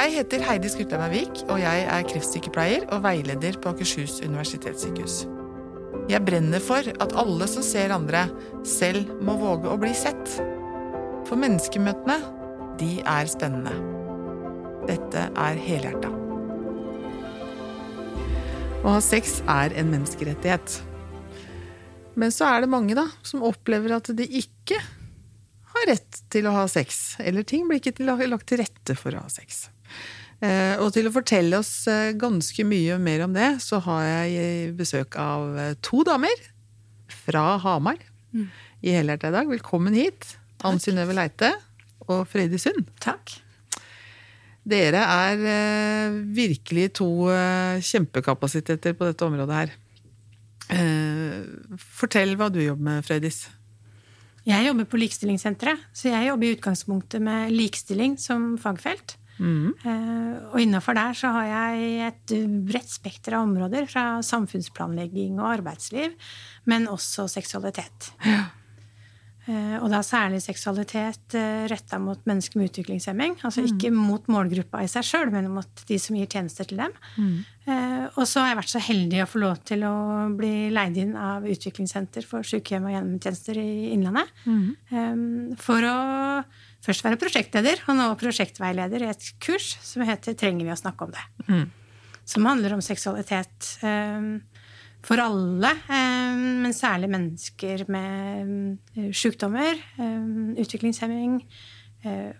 Jeg heter Heidi Skrutland Vik, og jeg er kreftsykepleier og veileder på Akershus universitetssykehus. Jeg brenner for at alle som ser andre, selv må våge å bli sett. For menneskemøtene, de er spennende. Dette er helhjerta. Å ha sex er en menneskerettighet. Men så er det mange da, som opplever at de ikke har rett til å ha sex. Eller ting blir ikke lagt til rette for å ha sex. Eh, og til å fortelle oss eh, ganske mye mer om det, så har jeg besøk av eh, to damer fra Hamar mm. i Helhjerta i dag. Velkommen hit. Ann Synnøve Leite og Frøydi Sund. Takk. Dere er virkelig to kjempekapasiteter på dette området her. Fortell hva du jobber med, Frøydis. Jeg jobber på Likestillingssenteret, så jeg jobber i utgangspunktet med likestilling som fagfelt. Mm. Og innafor der så har jeg et bredt spekter av områder, fra samfunnsplanlegging og arbeidsliv, men også seksualitet. Ja. Eh, og da særlig seksualitet eh, retta mot mennesker med utviklingshemming. Altså mm. ikke mot målgruppa i seg sjøl, men mot de som gir tjenester til dem. Mm. Og så har jeg vært så heldig å få lov til å bli leid inn av Utviklingssenter for sykehjem og hjemmetjenester i Innlandet. Mm. For å først være prosjektleder, og nå prosjektveileder i et kurs som heter 'Trenger vi å snakke om det?' Mm. Som handler om seksualitet um, for alle, um, men særlig mennesker med um, sykdommer, utviklingshemming, uh,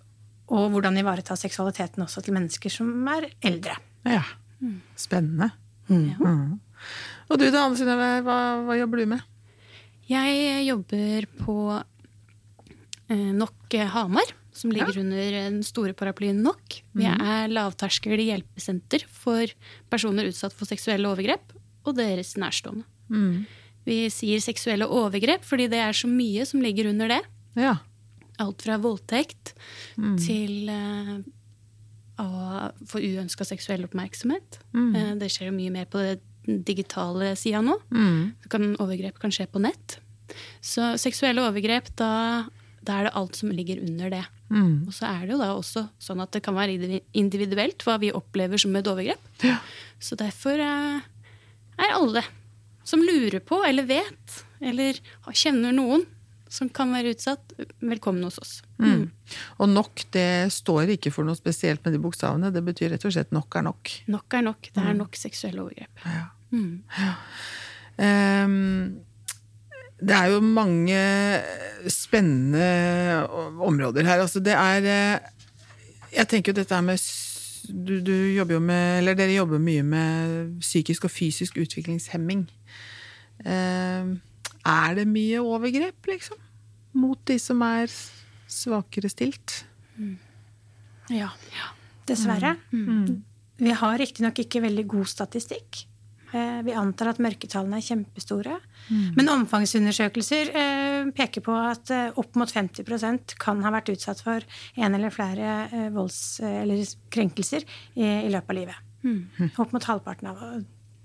og hvordan ivareta seksualiteten også til mennesker som er eldre. Ja. Mm. Spennende. Mm. Ja. Mm. Og du da, Anne Synnøve, hva, hva jobber du med? Jeg jobber på nok Hamar, som ligger ja. under den store paraplyen NOK. Vi mhm. er lavterskel hjelpesenter for personer utsatt for seksuelle overgrep og deres nærstående. Mm. Vi sier seksuelle overgrep fordi det er så mye som ligger under det. Ja. Alt fra voldtekt mm. til uh, å få uønska seksuell oppmerksomhet. Mm. Uh, det skjer jo mye mer på den digitale sida nå. Mm. Kan, overgrep kan skje på nett. Så seksuelle overgrep, da da er det alt som ligger under det. Mm. Og så er det jo da også sånn at det kan være individuelt hva vi opplever som et overgrep. Ja. Så derfor er alle som lurer på eller vet eller kjenner noen som kan være utsatt, velkommen hos oss. Mm. Mm. Og nok, det står ikke for noe spesielt med de bokstavene. Det betyr rett og slett nok er nok. Nok er nok. Det er mm. nok seksuelle overgrep. Ja. Ja. Um, det er jo mange spennende områder her. Altså det er eh, Jeg tenker jo dette er med du, du, jobber jo med Eller dere jobber mye med psykisk og fysisk utviklingshemming. Eh, er det mye overgrep, liksom? Mot de som er svakere stilt? Mm. Ja. ja. Dessverre. Mm. Mm. Vi har riktignok ikke veldig god statistikk. Eh, vi antar at mørketallene er kjempestore. Mm. Men omfangsundersøkelser eh, peker på at eh, opp mot 50% kan ha vært utsatt for en eller flere volds- eller krenkelser i, løpet av livet. Mm. Opp mot halvparten av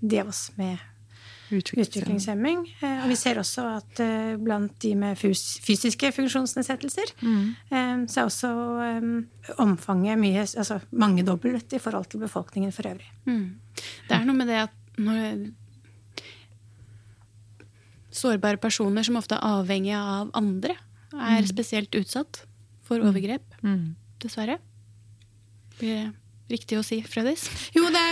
de av oss med utviklingshemming. Og vi ser også at blant de med fysiske funksjonsnedsettelser, mm. så er også omfanget mye, altså mangedobbelt i forhold til befolkningen for øvrig. Mm. Det er noe med det at når sårbare personer som ofte er avhengige av andre, er mm. spesielt utsatt for mm. overgrep. Mm. Dessverre. Blir riktig å si, Frøydis? Jo, det,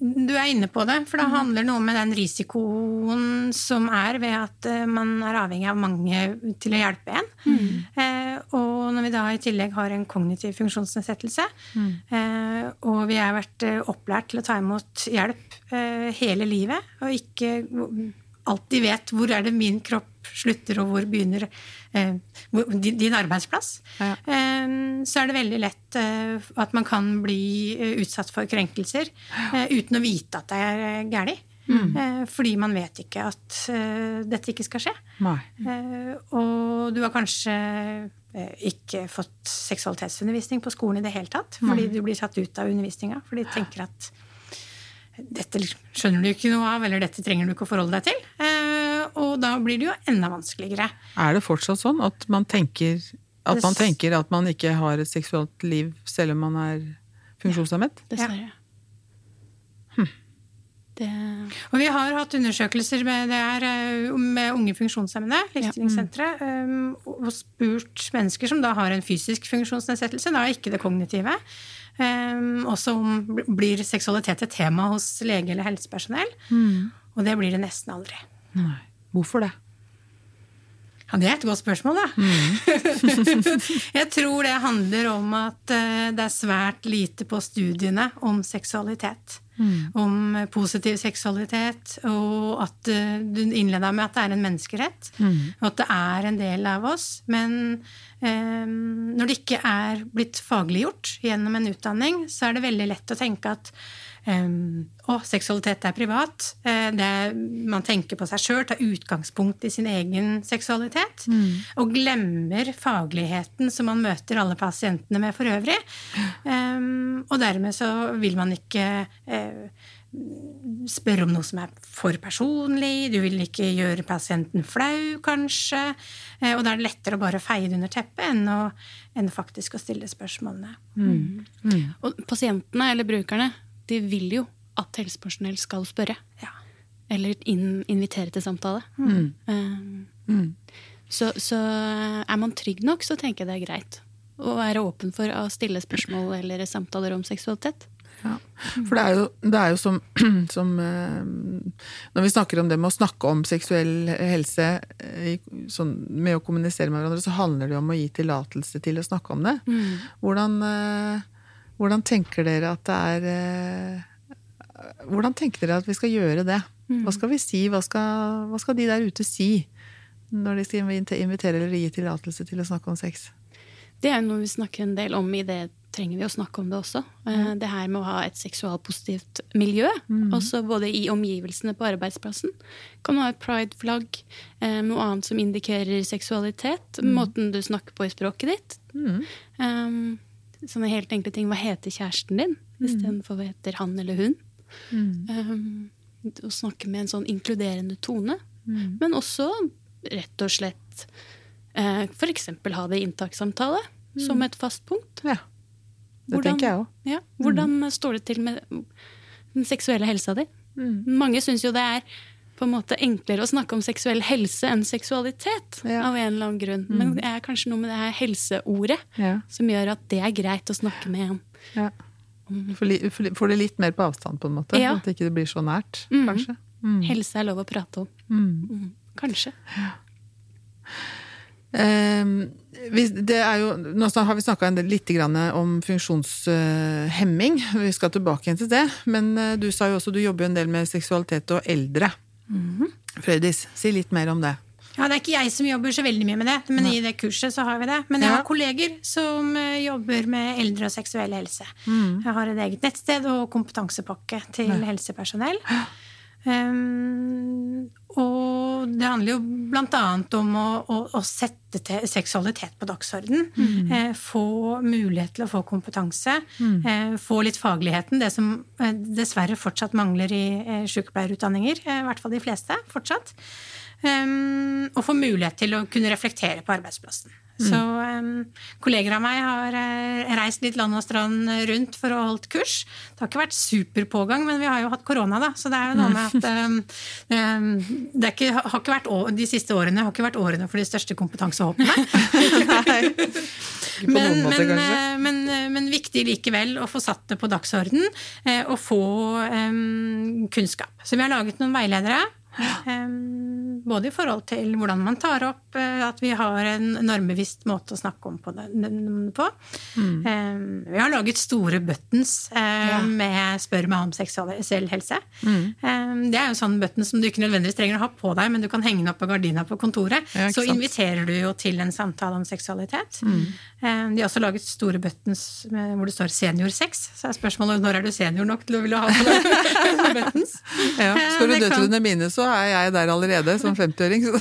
du er inne på det. For det mm. handler noe med den risikoen som er ved at eh, man er avhengig av mange til å hjelpe en. Mm. Eh, og når vi da i tillegg har en kognitiv funksjonsnedsettelse, mm. eh, og vi har vært eh, opplært til å ta imot hjelp eh, hele livet, og ikke alltid vet hvor er det min kropp slutter, og hvor begynner eh, din arbeidsplass, ja. eh, så er det veldig lett eh, at man kan bli eh, utsatt for krenkelser eh, uten å vite at det er eh, galt. Mm. fordi man vet ikke at dette ikke skal skje. og du har kanskje ikke fått seksualitetsundervisning på skolen i det hele tatt. Fordi du blir satt ut av undervisninga. Fordi du tenker at dette skjønner du ikke noe av, eller dette trenger du ikke å forholde deg til. Eh, og da blir det jo enda vanskeligere. Er det fortsatt sånn at man tenker at man, tenker at man ikke har et seksuelt liv selv om man er funksjonshemmet? Dessverre. Det Og vi har hatt undersøkelser med, det er, eh, med unge funksjonshemmede, Likestillingssenteret, um, og spurt mennesker som da har en fysisk funksjonsnedsettelse, da ikke det kognitive. Um, også om blir seksualitet et tema hos lege eller helsepersonell. Og det blir det nesten aldri. Nei. Hvorfor det? Ja, Det er et godt spørsmål, da. jeg tror det handler om at eh, det er svært lite på studiene om seksualitet. Om positiv seksualitet, og at eh, du innleda med at det er en menneskerett. Og at det er en del av oss. Men eh, når det ikke er blitt fagliggjort gjennom en utdanning, så er det veldig lett å tenke at Um, å, seksualitet er privat. Det er, man tenker på seg sjøl, tar utgangspunkt i sin egen seksualitet. Og glemmer fagligheten som man møter alle pasientene med for øvrig. Um, og dermed så vil man ikke uh, spørre om noe som er for personlig, du vil ikke gjøre pasienten flau, kanskje. Uh, og da er det lettere å bare feie det under teppet enn, å, enn faktisk å stille spørsmålene. Og pasientene, eller brukerne, de vil jo at helsepersonell skal spørre. Ja. Eller inn, invitere til samtale. Um, Så, så er man trygg nok, så tenker jeg det er greit å være åpen for å stille spørsmål eller samtaler om seksualitet. Ja. For det er jo, det er jo som, som eh, Når vi snakker om det med å snakke om seksuell helse eh, sånn, med å kommunisere med hverandre, så handler det jo om å gi tillatelse til å snakke om det. Hvordan, eh, hvordan tenker dere at det er eh, Hvordan tenker dere at vi skal gjøre det? Hva skal vi si? Hva skal, hva skal de der ute si? Når de skal invitere eller gi tillatelse til å snakke om sex? Det er noe vi snakker en del om i det trenger vi å snakke om det også. Mm. Det her med å ha et seksualpositivt miljø, også både i omgivelsene på arbeidsplassen. Kan du ha et pride-flagg, eh, noe annet som indikerer seksualitet, måten du snakker på i språket ditt. Um, sånne helt enkle ting. Hva heter kjæresten din, istedenfor hva heter han eller hun? Um, å snakke med en sånn inkluderende tone. Men også rett og slett uh, f.eks. ha det i inntakssamtale som et fast punkt. Ja. Det Hvordan- tenker jeg òg. Ja, hvordan står det til med den seksuelle helsa di? Mange syns jo det er på en måte enklere å snakke om seksuell helse enn seksualitet. Ja. av en eller annen grunn. Men det er kanskje noe med det her helseordet Ja. som gjør at det er greit å snakke med en. Ja. Får, li, får det litt mer på avstand, på en måte. Ja. At det ikke blir så nært, mm. kanskje. Helse er lov å prate om. Mm. Mm. Kanskje. Ehm, vi, det jo, nå har vi snakka litt om funksjonshemming. Vi skal tilbake igjen til det. Men eh, du sa jo også du jobber en del med seksualitet og eldre. Frøydis, si litt mer om det. Ja, Det er ikke jeg som jobber så veldig mye med det, men i det kurset så har vi det. Men jeg Ja. har kolleger som eh, jobber med eldre og seksuell helse. Mm. Jeg har et eget nettsted og kompetansepakke til helsepersonell. Um, og det handler jo annet om å, å, å sette te- seksualitet på dagsorden. Mm. Eh, få mulighet til å få kompetanse. Eh, få litt fagligheten, det som eh, dessverre fortsatt mangler i eh, sykepleierutdanninger. Eh, I hvert fall de fleste fortsatt. Um, og få mulighet til å kunne reflektere på arbeidsplassen. Så um, kolleger av meg har uh, reist litt land og strand rundt for å ha holdt kurs. Det har ikke vært superpågang, men vi har jo hatt korona, da. Så det er jo noe med at um, um, det ikke, har ikke vært, å- De siste årene har ikke vært årene for de største kompetansehoppene. Nei. Men, måte, men, eh, men, eh, men viktig likevel å få satt det på dagsorden og få kunnskap. Så vi har laget noen veiledere. em, både i forhold til hvordan man tar opp eh, at vi har en normbevisst måte å snakke om på. Det, på. Mm. Vi har laget store buttons eh, med 'spør meg om seksuell helse'. Mm. Det er jo sånn button som du ikke nødvendigvis trenger å ha på deg, men du kan henge den opp på gardina på kontoret. Ja, så inviterer du jo til en samtale om seksualitet. Mm. Eh, De har også laget store buttons hvor det står 'seniorsex'. Så er spørsmålet når er du senior nok til å ville ha på deg buttons. Ja. Eh, Spør du døtrene mine, så er jeg der allerede, som 50-åring.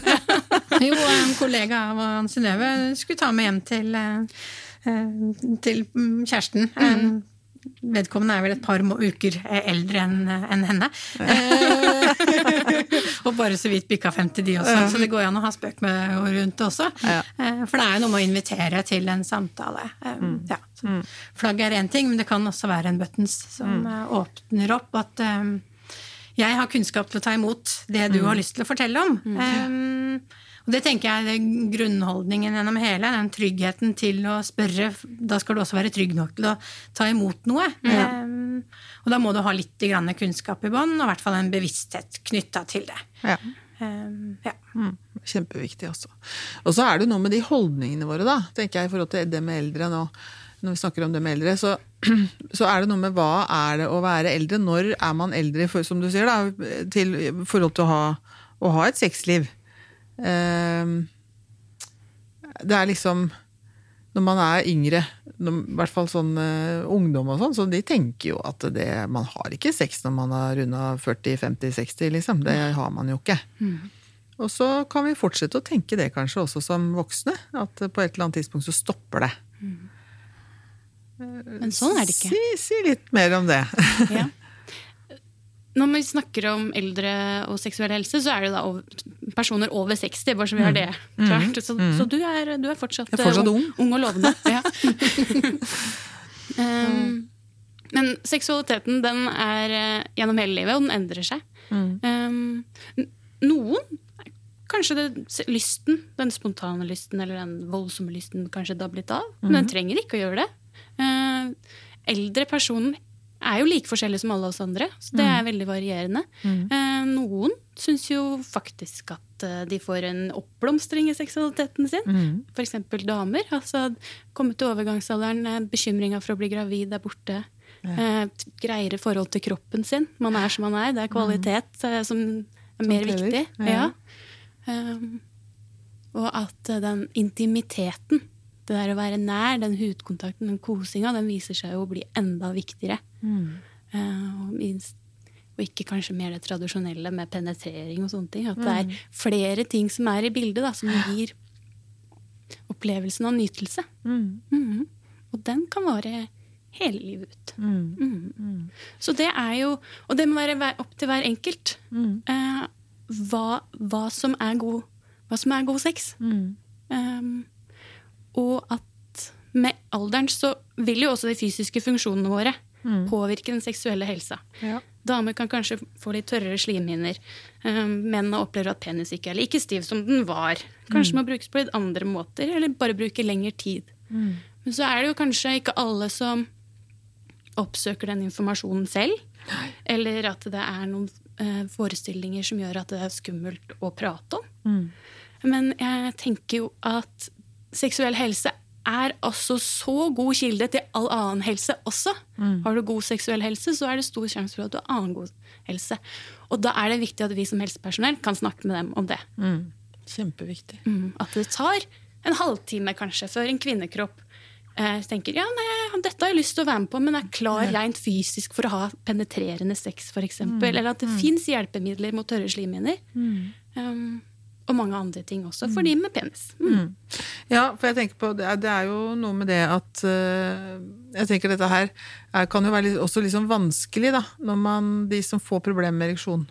Jo, en kollega av Ann Synnøve skulle ta med hjem til, eh, eh, til mm, kjæresten. Eh, vedkommende er vel et par uker eldre enn en henne. Eh, og bare så vidt bikka 50, de også. Så det går an å ha spøk med henne rundt også. Ja. For det er jo noe med å invitere til en samtale. Mm. Ja. Flagget er én ting, men det kan også være en buttons som mm. åpner opp at eh, jeg har kunnskap til å ta imot det du har lyst til å fortelle om. Um, og det tenker jeg er grunnholdningen gjennom hele, den tryggheten til å spørre. Da skal du også være trygg nok til å ta imot noe. Um, og da må du ha litt grann kunnskap i bånn, og i hvert fall en bevissthet knytta til det. Ja. Um, ja. Mm, kjempeviktig også. Og så er det noe med de holdningene våre, da, tenker jeg, i forhold til det med eldre nå. Når vi snakker om det med eldre, så, så er det noe med hva er det å være eldre? Når er man eldre, for, som du sier, da, til forhold til å ha, å ha et sexliv? Uh, det er liksom Når man er yngre, når, i hvert fall sånn uh, ungdom og sånn, så de tenker jo at det, man har ikke sex når man har runda 40-50-60, liksom. Det har man jo ikke. Og så kan vi fortsette å tenke det kanskje også som voksne. At på et eller annet tidspunkt så stopper det. Men sånn er det ikke. Si, si litt mer om det. Ja. Når vi snakker om eldre og seksuell helse, så er det da over, personer over 60, bare så vi har det klart. Så, så du, er, du er fortsatt, er fortsatt eh, ung. ung og lovende. Ja. um, men seksualiteten den er eh, gjennom hele livet, og den endrer seg. Um, noen Kanskje det, lysten, den spontane lysten eller den voldsomme lysten kanskje da blitt av. Men den trenger ikke å gjøre det. Eh, eldre personer er jo like forskjellige som alle oss andre, så det er veldig varierende. Eh, noen syns jo faktisk at eh, de får en oppblomstring i seksualiteten sin. For eksempel damer. Altså kommet til overgangsalderen, bekymringa for å bli gravid er borte. Eh, greiere forhold til kroppen sin. Man er som man er. Det er kvalitet eh, som er mer viktig. Ja. Ja. Um, og at den intimiteten, det der å være nær, den hudkontakten, den kosinga, den viser seg jo å bli enda viktigere. Og, minst, og ikke kanskje mer det tradisjonelle med penetrering og sånne ting. At det er flere ting som er i bildet, da, som gir opplevelsen av nytelse. Mhm. Og den kan vare hele livet ut. Mhm. Så det er jo Og det må være opp til hver enkelt. uh, hva, hva, som er god, hva som er god sex. Um, og at med alderen så vil jo også de fysiske funksjonene våre påvirke den seksuelle helsa. Ja. Damer kan kanskje få litt tørrere slimhinner. Um, menn opplever at penis ikke er like stiv som den var. Kanskje må brukes på litt andre måter, eller bare bruke lengre tid. Men så er det jo kanskje ikke alle som oppsøker den informasjonen selv. Eller at det er noen eh, forestillinger som gjør at det er skummelt å prate om. Men jeg tenker jo at seksuell helse er altså så god kilde til all annen helse også. Har du god seksuell helse, så er det stor sjanse for at du har annen god helse. Og da er det viktig at vi som helsepersonell kan snakke med dem om det. Kjempeviktig. Mm, At det tar en halvtime kanskje før en kvinnekropp eh, tenker ja, nei, dette har jeg lyst til å være med på, men er klar rent fysisk for å ha penetrerende sex, f.eks. Eller at det mm. fins hjelpemidler mot tørre slimhinner. Um, og mange andre ting også, for de med penis. Mm. Ja, for jeg tenker på, det er, det er jo noe med det at uh, Jeg tenker dette her er, kan jo være litt, også liksom vanskelig, da. Når man, de som får problemer med ereksjon.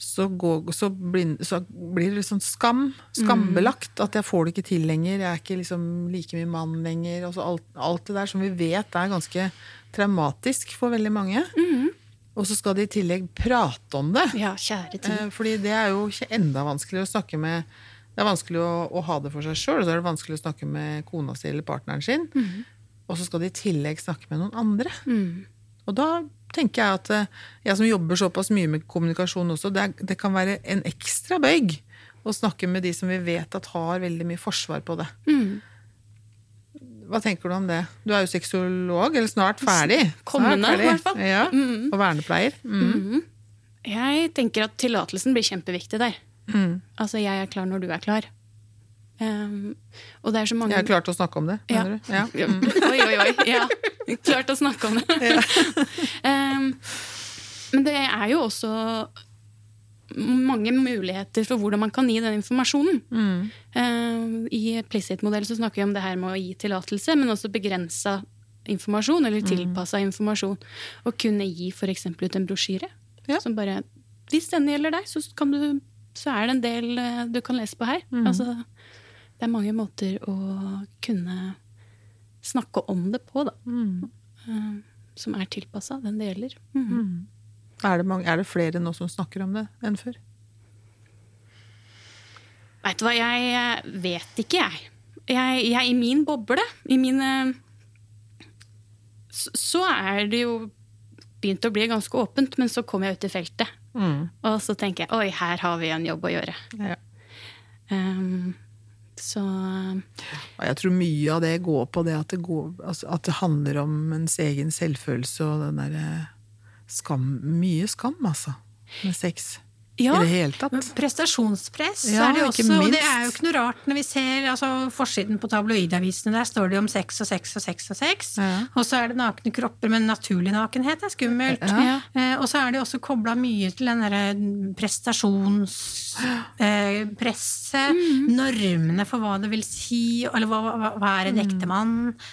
Så, går, så, blir, så blir det liksom skam. Skambelagt. At jeg får det ikke til lenger. Jeg er ikke liksom like mye mann lenger. Alt, alt det der som vi vet er ganske traumatisk for veldig mange. Og så skal de i tillegg prate om det. Ja, kjære tid. Eh, Fordi det er jo enda vanskeligere å snakke med Det er vanskelig å, å ha det for seg sjøl, og så er det vanskelig å snakke med kona si eller partneren sin. Og så skal de i tillegg snakke med noen andre. Og da tenker jeg at eh, jeg som jobber såpass mye med kommunikasjon også, det, er, det kan være en ekstra bøyg å snakke med de som vi vet at har veldig mye forsvar på det. Hva tenker du om det? Du er jo sexolog, eller snart ferdig. Kommende, i hvert fall. Ja, Og vernepleier. Mm. Jeg tenker at tillatelsen blir kjempeviktig der. Altså, jeg er klar når du er klar. Um, og det er så mange Jeg er klar til å snakke om det, Ja. mener du? Ja. Mm. Oi, oi, oi. Ja. Klart å snakke om det. um, men det er jo også mange muligheter for hvordan man kan gi den informasjonen. Um, I Plicit-modell så snakker vi om det her med å gi tillatelse, men også begrensa informasjon, Mm. eller tilpassa informasjon. Og kunne gi f.eks. ut en brosjyre. Ja. Som bare Hvis denne gjelder deg, så, kan du, så er det en del eh, du kan lese på her. Mm. Altså, det er mange måter å kunne snakke om det på, da. Mm. Eh, som er tilpassa den det gjelder. Mhm. Er, det mange, er det flere nå som snakker om det enn før? Veit du hva, jeg eh, vet ikke, jeg. jeg. Jeg I min boble, i mine så, så er det jo begynt å bli ganske åpent, men så kommer jeg ut i feltet. Og så tenker jeg oi, her har vi en jobb å gjøre. Ja. Um, så Og jeg tror mye av det går på det at det, går, altså at det handler om ens egen selvfølelse og den derre skam Mye skam, altså, med sex. Ja, I det hele tatt. Prestasjonspress Ja, er det også, og det er jo ikke noe rart når vi ser altså, forsiden på tabloidavisene. Der står det om sex og sex og sex og sex. Ja. Og så er det nakne kropper, men naturlig nakenhet er skummelt. Ja. Eh, og så er det også kobla mye til den derre prestasjonspresset. Mm. Normene for hva det vil si, eller hva, hva, hva er en ektemann?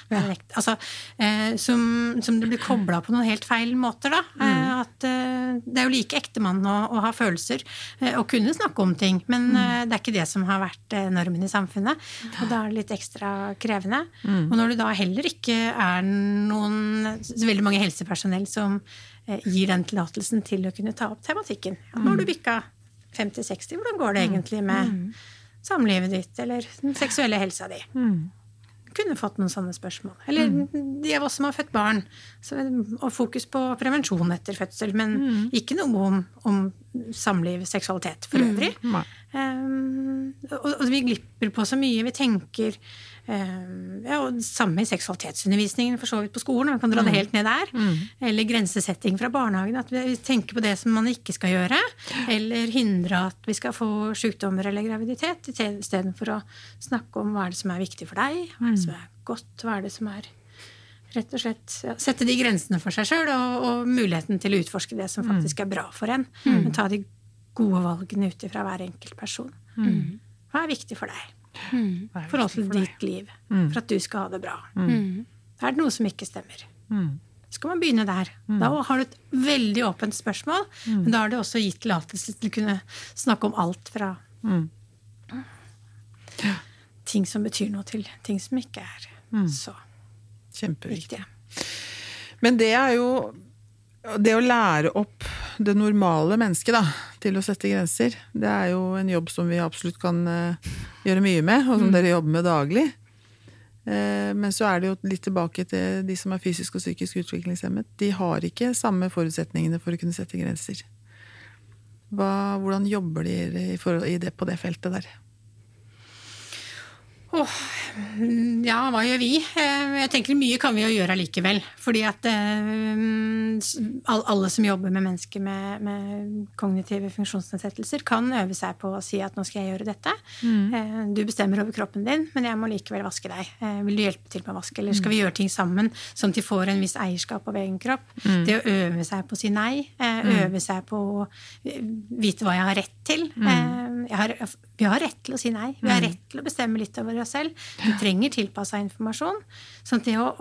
Ekte- Altså, eh, som, som det blir kobla på noen helt feil måter, da. Mm. Eh, at eh, det er jo like ektemann å, å ha følelser eh, og kunne snakke om ting, men Mm. eh, det er ikke det som har vært eh, normen i samfunnet. Og da er det litt ekstra krevende. Mm. Og når det da heller ikke er noen så veldig mange helsepersonell som gir den tillatelsen til å kunne ta opp tematikken. Ja, nå har du Mm. bikka 50-60, hvordan går det egentlig med samlivet ditt eller den seksuelle helsa di? Mm. Kunne fått noen sånne spørsmål. Eller de av oss som har født barn. Så, og fokus på prevensjon etter fødsel, men ikke noe om, om samliv, seksualitet for øvrig. Mm. Um, og, og vi glipper på så mye. Vi tenker ja, og Samme i seksualitetsundervisningen for så vidt på skolen. Man kan dra det helt ned der. Eller grensesetting fra barnehagen. At vi tenker på det som man ikke skal gjøre. Eller hindre at vi skal få sykdommer eller graviditet, istedenfor å snakke om hva er det som er viktig for deg, hva er det som er godt, hva er det som er Rett og slett ja, Sette de grensene for seg sjøl, og, og muligheten til å utforske det som faktisk er bra for en. Men ta de gode valgene ut ifra hver enkelt person. Hva er viktig for deg? I forhold til for ditt liv. For at du skal ha det bra. Er det noe som ikke stemmer? Mm. Så kan man begynne der. Da har du et veldig åpent spørsmål, men da har du også gitt tillatelse til å kunne snakke om alt fra Mm. ting som betyr noe, til ting som ikke er så Kjempeviktig. viktige. Men det er jo det å lære opp det normale mennesket da, til å sette grenser, det er jo en jobb som vi absolutt kan eh, gjøre mye med, og som dere jobber med daglig. Eh, men så er det jo litt tilbake til de som er fysisk og psykisk utviklingshemmet. De har ikke samme forutsetningene for å kunne sette grenser. Hva, hvordan jobber de i, i det, på det feltet der? Mm, ja, hva gjør vi? Eh, Jeg tenker Mye kan vi jo gjøre allikevel. Fordi at eh, alle som jobber med mennesker med, med kognitive funksjonsnedsettelser, kan øve seg på å si at nå skal jeg gjøre dette. Mm. Du bestemmer over kroppen din, men jeg må likevel vaske deg. Eh, Vil du hjelpe til med å vaske? Eller skal vi gjøre ting sammen, sånn at de får en viss eierskap over egen kropp? Det å øve seg på å si nei. eh, Øve seg på å eh, vite hva jeg har rett til. Eh, Jeg har, vi har rett til å si nei. Vi har rett til å bestemme litt over oss selv. Vi trenger tilpassa informasjon. Sånn at det å,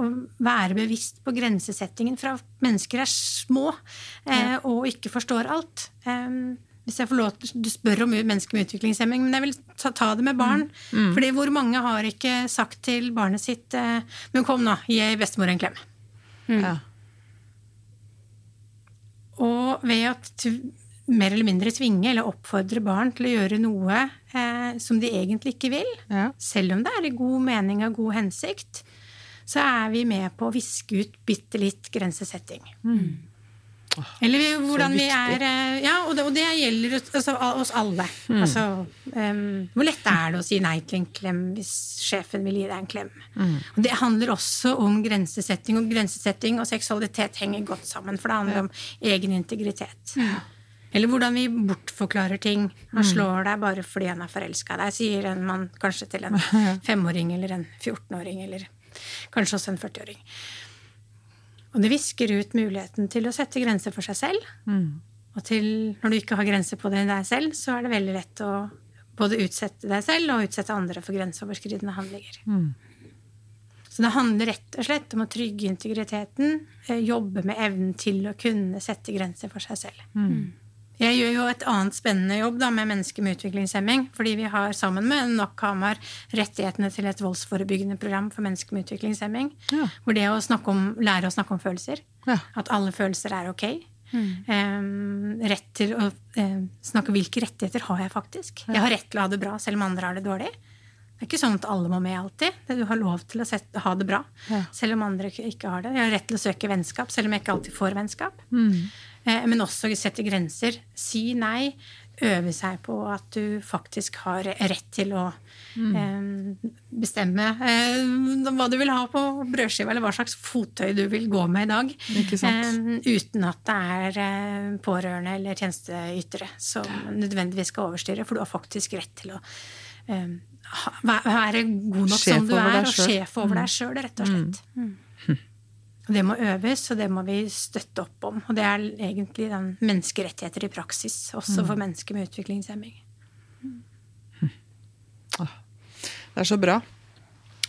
være bevisst på grensesettingen fra mennesker er små eh, og ikke forstår alt. Eh, hvis jeg får lov til, Du spør om mennesker med utviklingshemming, men jeg vil ta, ta det med barn. Fordi hvor mange har ikke sagt til barnet sitt eh, Men kom nå, gi bestemor en klem. Ja. Og ved tv- mer eller mindre tvinge eller oppfordre barn til å gjøre noe eh, som de egentlig ikke vil, Ja. selv om det er i god mening og god hensikt, så er vi med på å viske ut bitte litt grensesetting. Eller vi, hvordan vi er eh, Ja, og det, og det gjelder altså, oss alle. Altså, um, hvor lett er det å si nei til en klem hvis sjefen vil gi deg en klem? Og det handler også om grensesetting, og grensesetting og seksualitet henger godt sammen, for det handler om egen integritet. Eller hvordan vi bortforklarer ting. Han slår deg bare fordi han er forelska i deg, sier en mann kanskje til en femåring eller en 14-åring, eller kanskje også en 40-åring. Og det visker ut muligheten til å sette grenser for seg selv. Og til, når du ikke har grenser på det i deg selv, så er det veldig lett å både utsette deg selv og utsette andre for grenseoverskridende handlinger. Så det handler rett og slett om å trygge integriteten, eh, jobbe med evnen til å kunne sette grenser for seg selv. Jeg gjør jo et annet spennende jobb da, med mennesker med utviklingshemming. Fordi vi har sammen med NOK Hamar rettighetene til et voldsforebyggende program for mennesker med utviklingshemming. Ja. Hvor det å snakke om, lære å snakke om følelser. Ja. At alle følelser er ok. Em, rett til å em, snakke hvilke rettigheter har jeg faktisk. Jeg har rett til å ha det bra selv om andre har det dårlig. Det er ikke sånn at alle må med alltid. Du har lov til å sette, ha det bra Ja. selv om andre ikke har det. Jeg har rett til å søke vennskap selv om jeg ikke alltid får vennskap. Mm. Eh, Men også sette grenser. Si nei. Øve seg på at du faktisk har rett til å Mm. eh, bestemme eh, hva du vil ha på brødskiva, eller hva slags fottøy du vil gå med i dag. Uten at det er pårørende eller tjenesteytere som nødvendigvis skal overstyre, for du har faktisk rett til å være god nok Sjef som du er, og sjef over deg sjøl, rett og slett. Og det må øves, og det må vi støtte opp om. Og det er egentlig den menneskerettigheter i praksis, også for mennesker med utviklingshemming. Det er så bra.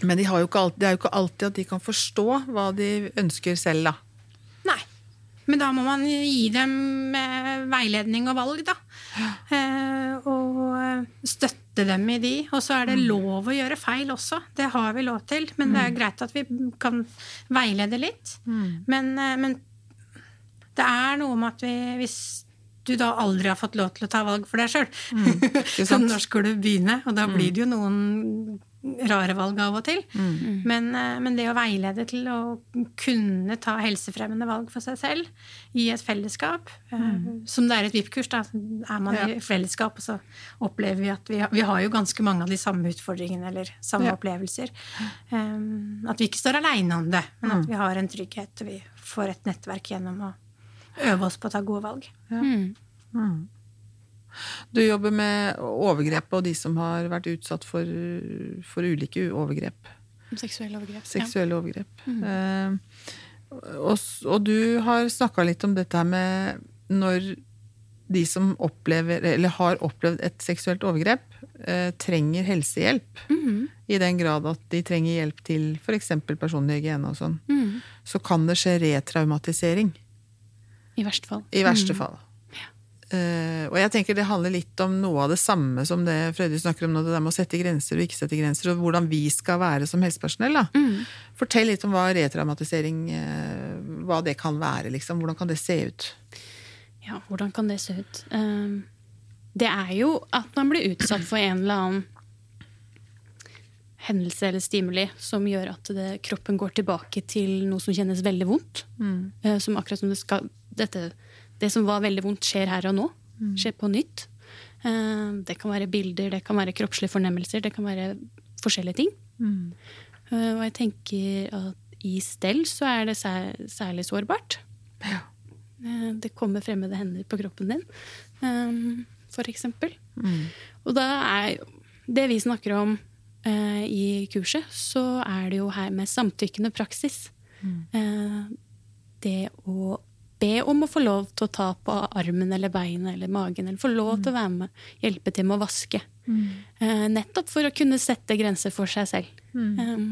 Men de alltid, det er jo ikke alltid at de kan forstå hva de ønsker selv, da. Nei. Men da må man gi dem eh, veiledning og valg, da. Eh, og eh, støtte dem i de. Og så er det lov å gjøre feil også. Det har vi lov til. Men det er greit at vi kan veilede litt. Men, eh, men det er noe med at vi, hvis du da aldri har fått lov til å ta valg for deg sjøl, så sant? når skal du begynne? Og da blir det jo noen rare valg av og til. Men, eh, men det å veilede til å kunne ta helsefremmende valg for seg selv i et fellesskap, mm. som det er et VIP-kurs, da er man i fellesskap, og så opplever vi at vi har, vi har jo ganske mange av de samme utfordringene eller samme Ja. opplevelser. Um, At vi ikke står aleine om det, men at vi har en trygghet, og vi får et nettverk gjennom å øve oss på å ta gode valg. Du jobber med overgrep og de som har vært utsatt for, for ulike overgrep. Seksuelle overgrep. Ja. Seksuelle overgrep. Eh, og, og du har snakka litt om dette her med når de som opplever, eller har opplevd et seksuelt overgrep, eh, trenger helsehjelp. Mhm. I den grad at de trenger hjelp til f.eks. personlig hygiene og sånn. Mm. Så kan det skje retraumatisering. I verste fall. I verste fall. Eh, og jeg tenker det handler litt om noe av det samme som det Frøydis snakker om nå, det der med å sette grenser og ikke sette grenser, og hvordan vi skal være som helsepersonell. Mhm. Fortell litt om hva retraumatisering uh, hva det kan være. liksom. Hvordan kan det se ut? Ja, hvordan kan det se ut? Uh, det er jo at man blir utsatt for en eller annen hendelse eller stimuli som gjør at det, kroppen går tilbake til noe som kjennes veldig vondt. Eh, som akkurat som det skal dette, Det som var veldig vondt, skjer her og nå. Skjer på nytt. Eh, det kan være bilder, det kan være kroppslige fornemmelser, det kan være forskjellige ting. Mm. og jeg tenker at i stell så er det sær, særlig sårbart. Ja. Eh, Det kommer fremmede hender på kroppen din, eh, for eksempel. Og da er det vi snakker om eh, i kurset, så er det jo her med samtykkende praksis. Mm. det å be om å få lov til å ta på armen eller beinet eller magen, eller få lov til å være med, hjelpe til med å vaske. Eh, nettopp for å kunne sette grenser for seg selv. Eh,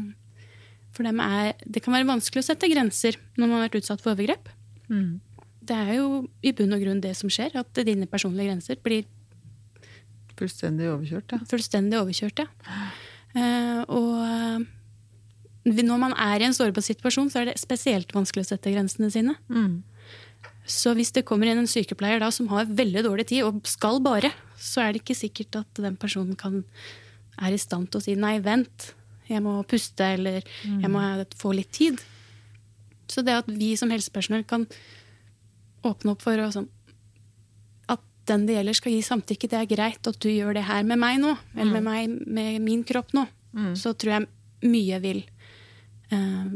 for dem er, det kan være vanskelig å sette grenser når man har vært utsatt for overgrep. Det er jo i bunn og grunn det som skjer, at dine personlige grenser blir Fullstendig overkjørt, ja. fullstendig overkjørt. Ja. Uh, og når man er i en sårbar situasjon, så er det spesielt vanskelig å sette grensene sine. Så hvis det kommer inn en sykepleier da som har veldig dårlig tid og skal bare, så er det ikke sikkert at den personen kan, er i stand til å si nei, vent, jeg må puste, eller jeg må få litt tid. Så det at vi som helsepersonell kan åpne opp for sånn at den det gjelder skal gi samtykke, det er greit at du gjør det her med meg nå, eller med meg med min kropp nå, så tror jeg mye vil eh,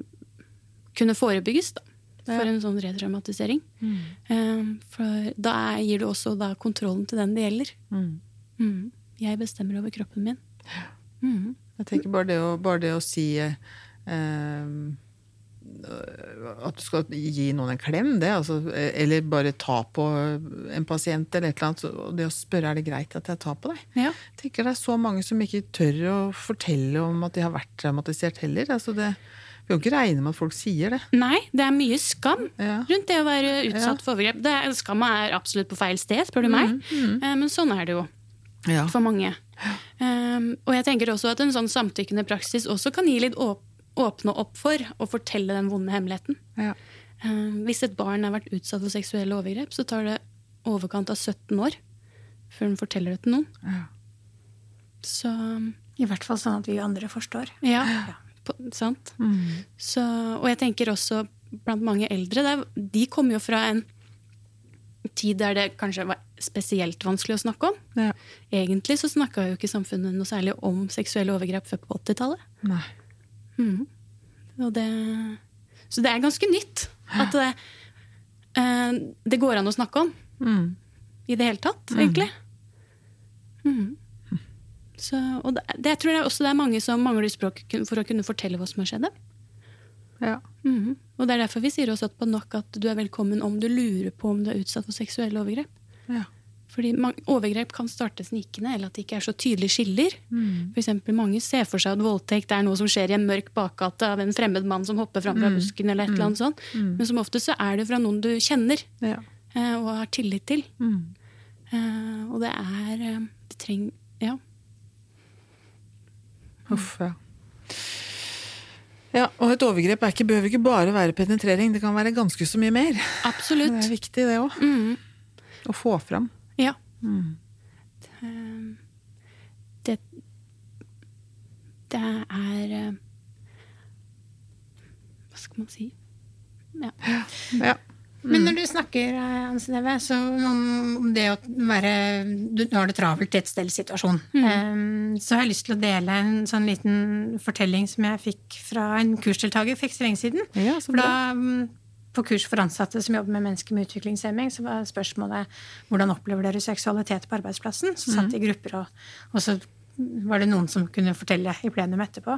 kunne forebygges da, for en sånn retraumatisering. Eh, for da gir du også da kontrollen til den det gjelder. Mm. Jeg bestemmer over kroppen min. Mm. Jeg tenker bare det å, bare det å si eh, at du skal gi noen en klem, det, altså, eller bare ta på en pasient eller et eller annet. og Det å spørre er det greit at jeg tar på deg. Ja. Jeg tenker Det er så mange som ikke tør å fortelle om at de har vært traumatisert heller. Altså det, kan jo ikke regne med at folk sier det. Nei, det er mye skam Ja. rundt det å være utsatt Ja. for overgrep. Det er, skamma er absolutt på feil sted, spør du meg. Eh, Men sånn er det jo Ja. for mange. Um, og jeg tenker også at en sånn samtykkende praksis også kan gi litt åp åpne opp for å fortelle den vonde hemmeligheten. Ja. Um, hvis et barn har vært utsatt for seksuelle overgrep, så tar det overkant av 17 år før den forteller det til noen. Ja. Så I hvert fall sånn at vi andre forstår. Ja. ja, på, sant? Mm. Så, og jeg tenker også blant mange eldre, det er, de kommer jo fra en tid der det kanskje var spesielt vanskelig å snakke om. Ja. Egentlig så snakka jo ikke samfunnet noe særlig om seksuelle overgrep før på 80-tallet. Nei. Mhm. Og det, så det er ganske nytt at det, uh, det går an å snakke om Mm. i det hele tatt, egentlig. Mhm. Så, og det, det, jeg tror er også det er mange som mangler språk for å kunne fortelle hva som har skjedd dem. Ja. -hmm. Og det er derfor vi sier også at på NOK at du er velkommen om du lurer på om du er utsatt for seksuelle overgrep. Ja. Fordi overgrep kan starte snikende, eller at det ikke er så tydelige skiller. Mm. For eksempel, mange ser for seg at voldtekt er noe som skjer i en mørk bakgate av en fremmed mann som hopper fram fra busken, eller et eller annet sånt. Men som ofte så er det fra noen du kjenner Ja. eh, og har tillit til. Mm. Eh, og det er eh, Det trenger Ja. Uff, ja. Ja, og et overgrep er ikke, behøver ikke bare være penetrering, det kan være ganske så mye mer. Absolutt. Det er viktig, det òg. Mm. Å få fram. Ja. Mm. Det Det er eh, Hva skal man si? Ja. Ja. Men når du snakker eh, Anne Synnøve, så om det å være Du har det travelt i et stellsituasjon. Um, så har jeg lyst til å dele en sånn liten fortelling som jeg fikk fra en kursdeltaker for ikke så lenge siden. Ja, så da, mm, på kurs for ansatte som jobber med mennesker med utviklingshemming, så var spørsmålet hvordan opplever dere seksualitet på arbeidsplassen? Så satt de i grupper, og, og så var det noen som kunne fortelle i plenum etterpå.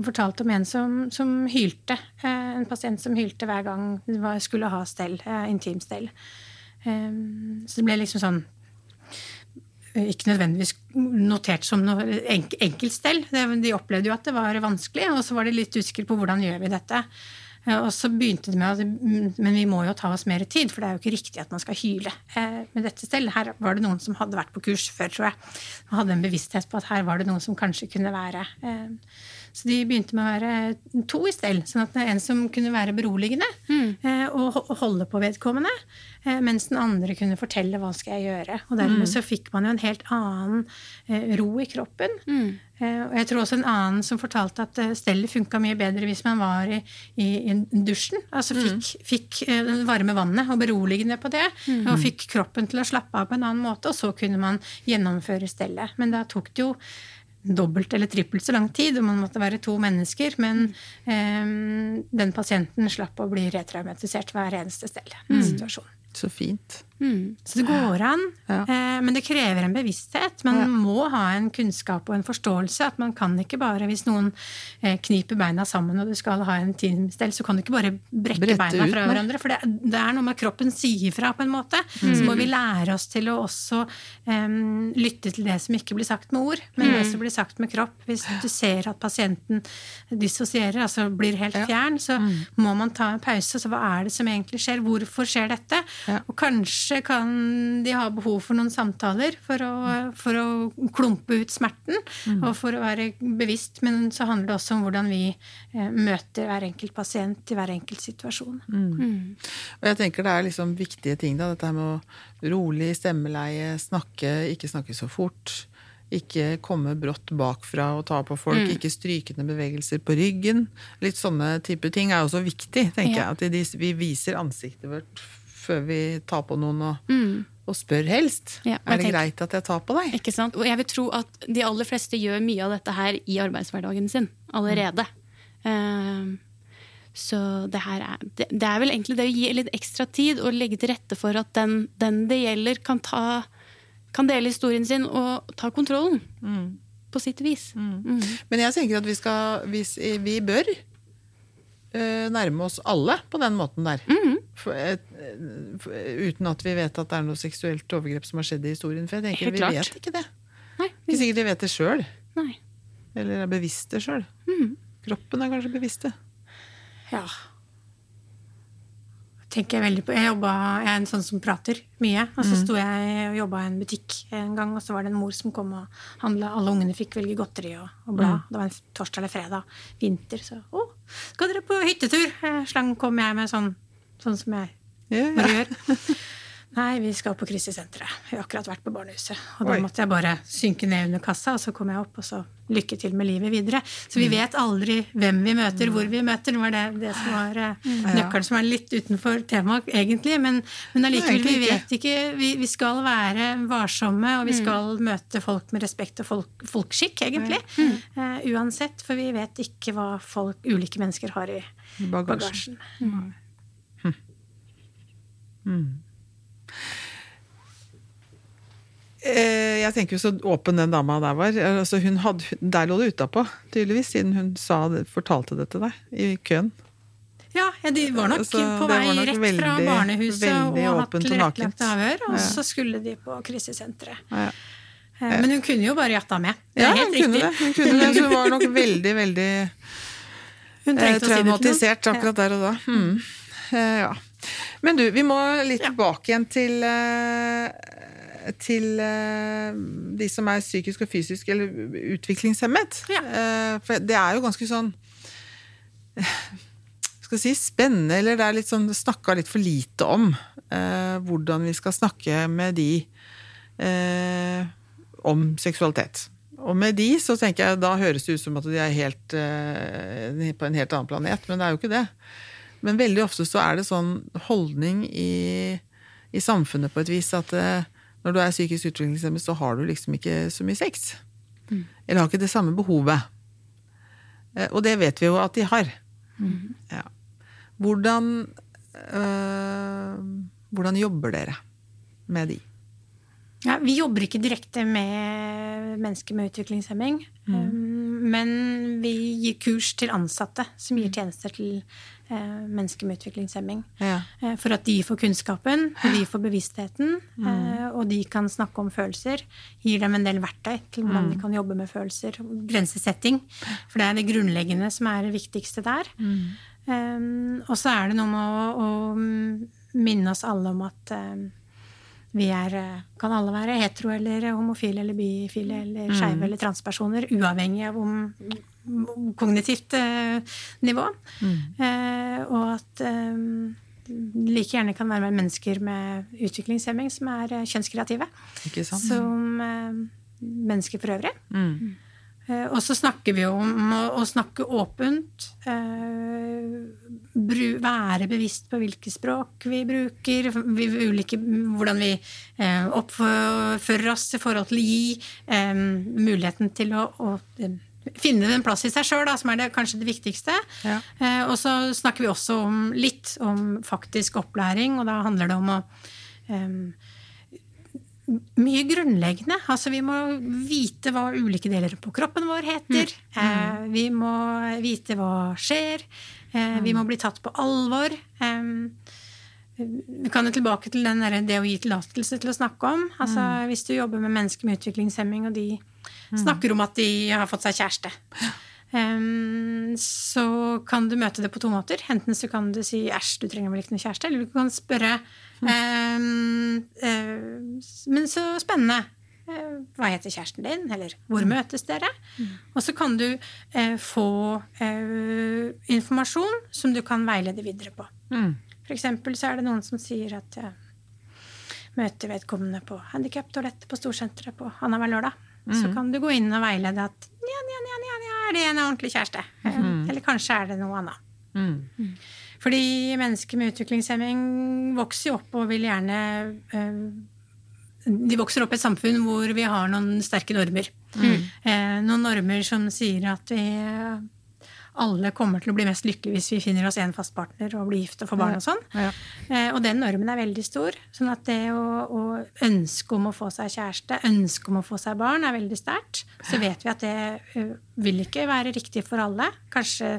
Som fortalte om en som, som hylte. Eh, en pasient som hylte hver gang hun skulle ha stell, eh, intimstell. Eh, så det ble liksom sånn eh, ikke nødvendigvis notert som noe enk enkeltstell. De opplevde jo at det var vanskelig, og så var de litt usikre på hvordan gjør vi dette. Og så begynte det med at mm, men vi må jo ta oss mer tid, for det er jo ikke riktig at man skal hyle med dette stell. Her var det noen som hadde vært på kurs før, tror jeg. Og hadde en bevissthet på at her var det noen som kanskje kunne være Så de begynte med å være to i stell, sånn at det er en som kunne være beroligende mm. og holde på vedkommende, eh, mens den andre kunne fortelle hva skal jeg gjøre. Og dermed så fikk man jo en helt annen eh, ro i kroppen. Mm. Og jeg tror også en annen som fortalte at eh, stellet funka mye bedre hvis man var i, i, i dusjen. Altså fikk, fikk eh, det varme vannet og beroligende på det. Og fikk kroppen til å slappe av på en annen måte, og så kunne man gjennomføre stellet. Men da tok det jo dobbelt eller trippelt så lang tid, og man måtte være to mennesker. Men eh, den pasienten slapp å bli retraumatisert hver eneste stell. Situasjonen. Så fint. Mm. Så det går an, Ja. eh, men det krever en bevissthet. Man Ja. må ha en kunnskap og en forståelse. At man kan ikke bare, hvis noen eh, kniper beina sammen og du skal ha en teamstell, så kan du ikke bare brekke Brette beina fra ut, hverandre. For det, det er noe med kroppen sier fra på en måte. Så må vi lære oss til å også em, lytte til det som ikke blir sagt med ord, men det som blir sagt med kropp. Hvis du ser at pasienten dissosierer, altså blir helt fjern, så må man ta en pause. Så hva er det som egentlig skjer? Hvorfor skjer dette? Ja. Og kanskje kan de ha behov for noen samtaler for å, for å klumpe ut smerten og for å være bevisst. Men så handler det også om hvordan vi eh, møter hver enkelt pasient i hver enkelt situasjon. Og jeg tenker det er liksom viktige ting, da. Dette her med å rolig stemmeleie, snakke, ikke snakke så fort. Ikke komme brått bakfra og ta på folk. Ikke strykende bevegelser på ryggen. Litt sånne type ting er også viktig, tenker Ja. jeg. At vi viser ansiktet vårt før vi tar på noen, og, og spør helst. Ja, er det tenker- greit at jeg tar på deg? Ikke sant? Og jeg vil tro at de aller fleste gjør mye av dette her i arbeidshverdagen sin allerede. Eh, så det her er det, det er vel egentlig det å gi litt ekstra tid og legge til rette for at den, den det gjelder, kan, ta, kan dele historien sin og ta kontrollen. På sitt vis. Mm. Men jeg tenker at vi skal hvis, Vi bør nærme oss alle på den måten der. For, eh, for, uten at vi vet at det er noe seksuelt overgrep som har skjedd i historien. For jeg tenker vi vet ikke det. Nei. Ikke sikkert de vet det sjøl. Eller er bevisst det Mm. Kroppen er kanskje bevisst det. Ja. Tenker jeg veldig på. Jeg, jobba, jeg er en sånn som prater mye. Og så sto jeg og jobba i en butikk en gang, og så var det en mor som kom og handla. Alle ungene fikk velge godteri og, og blad. Det var en torsdag eller fredag. Vinter. Så å, skal dere på hyttetur? Eh, Slang kom jeg med sånn, sånn som jeg Ja, bare gjør. Nei, vi skal på krisesenteret. Vi har akkurat vært på barnehuset. Og da Oi. måtte jeg bare synke ned under kassa, og så kom jeg opp, og så lykke til med livet videre. Så vi Mm. vet aldri hvem vi møter, hvor vi møter. Det var det, det som var eh, nøkkelen, som er litt utenfor temaet, egentlig. Men, men allikevel, vi vet ikke. Vi, vi skal være varsomme, og vi Mm. skal møte folk med respekt og folk, folkskikk, egentlig. Uh, uansett, for vi vet ikke hva folk, ulike mennesker har i Bagasjen. bagasjen. Eh, Jeg tenker jo så åpen den dama der var. Altså hun hadde, der lå det utapå, tydeligvis, siden hun sa, fortalte det til deg i køen. Ja, ja, de var nok altså, på vei nok rett fra barnehuset og hatt tilrettelagt avhør, og Ja. så skulle de på krisesenteret. Ja, Eh, Men hun kunne jo bare jatta med. Det ja er hun helt kunne riktig. det. Hun kunne det, så hun var nok veldig, veldig eh, si traumatisert akkurat der og da. Mm. Eh, Ja. Men du, vi må litt tilbake igjen til eh, til eh, de som er psykisk og fysisk eller utviklingshemmet. Ja. Eh, For det er jo ganske sånn eh, skal si, spennende, eller det er litt sånn snakka litt for lite om. hvordan vi skal snakke med de om seksualitet. Og med de så tenker jeg, da høres det ut som at de er helt, på en helt annen planet, men det er jo ikke det. Men veldig ofte så er det sånn holdning i, i samfunnet på et vis at eh, når du er psykisk utviklingshemmet, så har du liksom ikke så mye sex. Eller har ikke det samme behovet. Eh, og det vet vi jo at de har. Ja. Hvordan, øh, hvordan jobber dere med de? Ja, vi jobber ikke direkte med mennesker med utviklingshemming. Mm. Men vi gir kurs til ansatte som gir tjenester til mennesker med utviklingshemming. Ja. Eh, For at de får kunnskapen, og de får bevisstheten, eh, og de kan snakke om følelser. Gir dem en del verktøy til hvordan de kan jobbe med følelser. Grensesetting. For det er det grunnleggende som er det viktigste der. Um, og så er det noe med å, å minne oss alle om at um, vi er eh, Kan alle være hetero eller homofile eller bifile eller skeive eller transpersoner, uavhengig av om kognitivt eh, nivå. Eh, og at eh, like gjerne kan være med mennesker med utviklingshemming som er kjønnskreative. Ikke sant? Som mennesker for øvrig. Mm. Eh, og så snakker vi om å, snakke åpent. Eh, bru, være bevisst på hvilke språk vi bruker, vi, ulike, hvordan vi oppfører oss i forhold til å gi muligheten til å, å finne en plass i seg sjøl, som er det, kanskje det viktigste. Ja. Eh, og så snakker vi også om, litt om faktisk opplæring, og da handler det om å eh, mye grunnleggende. Altså, vi må vite hva ulike deler på kroppen vår heter. Eh, vi må vite hva skjer. Eh, vi må bli tatt på alvor. Vi kan jo tilbake til den der, det å gi tillatelse til å snakke om. Altså, Hvis du jobber med mennesker med utviklingshemming, og de snakker om at de har fått seg kjæreste, Um, så kan du møte det på to måter. Enten så kan du si 'æsj, du trenger vel ikke noe kjæreste', eller du kan spørre um, uh, 'men så spennende'. Eh, Hva heter kjæresten din? Eller hvor møtes dere? Og så kan du eh, få informasjon som du kan veilede videre på. Mm. For eksempel så er det noen som sier at jeg møter vedkommende på handikaptoalettet på storsenteret på annenhver lørdag. Så kan du gå inn og veilede at nja, nja, nja, nja, nja, er det en ordentlig kjæreste? Mm. Eller kanskje er det noe annet. Mm. Fordi mennesker med utviklingshemming vokser jo opp og vil gjerne eh, De vokser opp i et samfunn hvor vi har noen sterke normer. Mm. noen normer som sier at vi alle kommer til å bli mest lykkelige hvis vi finner oss en fast partner og blir gift og får barn og sånn. Ja. ja. og den normen er veldig stor. Sånn at det å, å ønske om å få seg kjæreste, ønske om å få seg barn, er veldig sterkt. Så vet vi at det eh, vil ikke være riktig for alle. Kanskje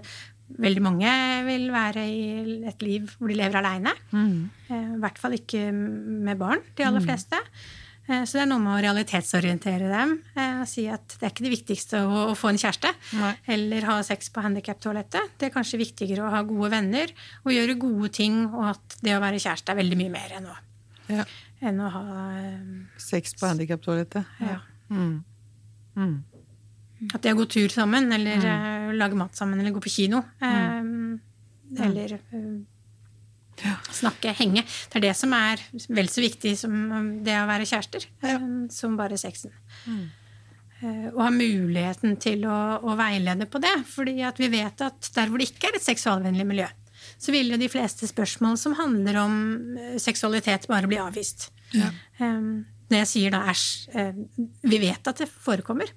veldig mange vil være i et liv hvor de lever aleine. Mm. Eh, I hvert fall ikke med barn, de aller fleste. Eh, Så det er noe med å realitetsorientere dem. eh, Og si at det er ikke det viktigste å, få en kjæreste. Nei. Eller ha sex på handikaptoalettet. Det er kanskje viktigere å ha gode venner og gjøre gode ting, og at det å være kjæreste er veldig mye mer enn å, Ja. enn å ha eh, Sex på handikaptoalettet. ja. Mm. Mm. At det å gå tur sammen, eller mm. lage mat sammen, eller gå på kino. eh, Eller eh, snakke, henge. Det er det som er vel så viktig som det å være kjærester, Ja. eh, som bare sexen. Mm. Og ha muligheten til å, å veilede på det. fordi at vi vet at der hvor det ikke er et seksualvennlig miljø, så vil jo de fleste spørsmål som handler om eh, seksualitet, bare bli avvist. Um, når jeg sier da æsj eh, Vi vet at det forekommer.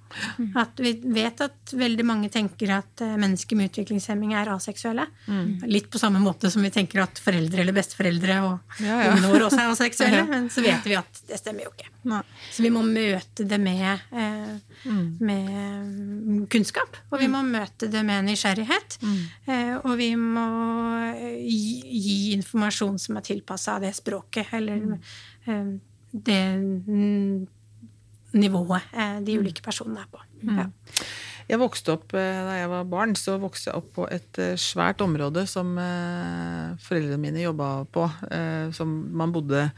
At vi vet at veldig mange tenker at eh, mennesker med utviklingshemming er aseksuelle. Litt på samme måte som vi tenker at foreldre eller besteforeldre og Ja, ja. ungene våre også er aseksuelle. Ja. Men så vet vi at det stemmer jo ikke. Nei. Så vi må møte det med, eh, med mm, kunnskap. Og vi må møte det med nysgjerrighet. Eh, og vi må gi, gi informasjon som er tilpassa det språket, eller eh, det mm, nivået eh, de ulike personene er på. Ja. Jeg vokste opp, eh, Da jeg var barn, så vokste jeg opp på et eh, svært område som foreldrene mine jobba på. Som man bodde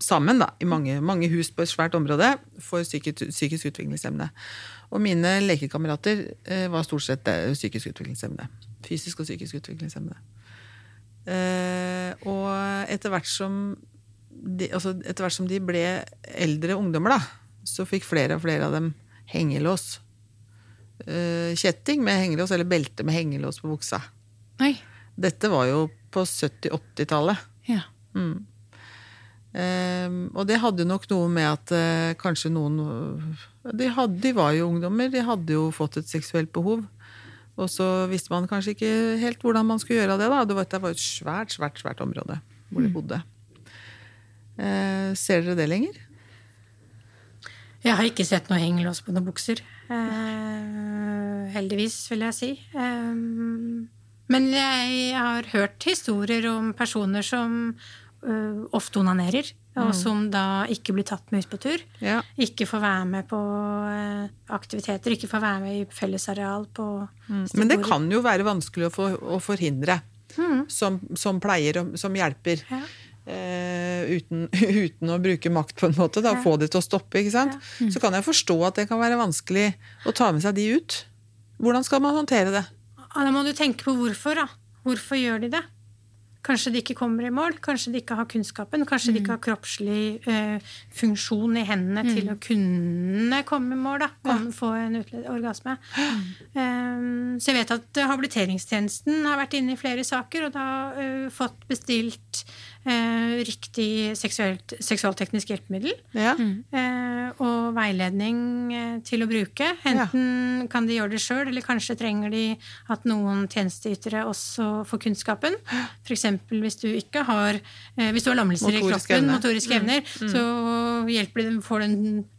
sammen da, i mange, mange hus på et svært område for psykisk, psykisk utviklingshemmede. Og mine lekekamerater var stort sett psykisk utviklingshemmede. Fysisk og psykisk utviklingshemmede. Og etter hvert som de, altså etter hvert som de ble eldre ungdommer, da, så fikk flere og flere av dem hengelås. Uh, kjetting med hengelås, eller belte med hengelås på buksa. Nei. Dette var jo på 70-80-tallet. Ja. Mm. Um, og det hadde nok noe med at uh, kanskje noen de, hadde, de var jo ungdommer, de hadde jo fått et seksuelt behov. Og så visste man kanskje ikke helt hvordan man skulle gjøre det. da. Det var, det var et svært, svært, svært område hvor de bodde. Eh, ser dere det lenger? Jeg har ikke sett noe hengelås på noen bukser. Eh, heldigvis, vil jeg si. Eh, men jeg har hørt historier om personer som eh, ofte onanerer, og som da ikke blir tatt med ut på tur. Ja. Ikke får være med på eh, aktiviteter, ikke får være med i fellesareal på Mm. Men det kan jo være vanskelig å, for, å forhindre. Som, som pleier, og som hjelper. Ja. Eh, uten, uten å bruke makt, på en måte. Da, Ja. Få det til å stoppe. ikke sant? Så kan jeg forstå at det kan være vanskelig å ta med seg de ut. Hvordan skal man håndtere det? Ja, Da må du tenke på hvorfor. da. Hvorfor gjør de det? Kanskje de ikke kommer i mål, kanskje de ikke har kunnskapen, kanskje de ikke har kroppslig eh, funksjon i hendene til å kunne komme i mål, da. Komme, Få en orgasme. orgasme. Um, så jeg vet at habiliteringstjenesten har vært inne i flere saker og da uh, fått bestilt eh, riktig seksualteknisk hjelpemiddel. Ja. Eh, og veiledning eh, til å bruke. Enten kan de gjøre det sjøl, eller kanskje trenger de at noen tjenesteytere også får kunnskapen. F.eks. hvis du ikke har eh, Hvis du har lammelser i kroppen, evne. motoriske evner, så hjelper de, får du en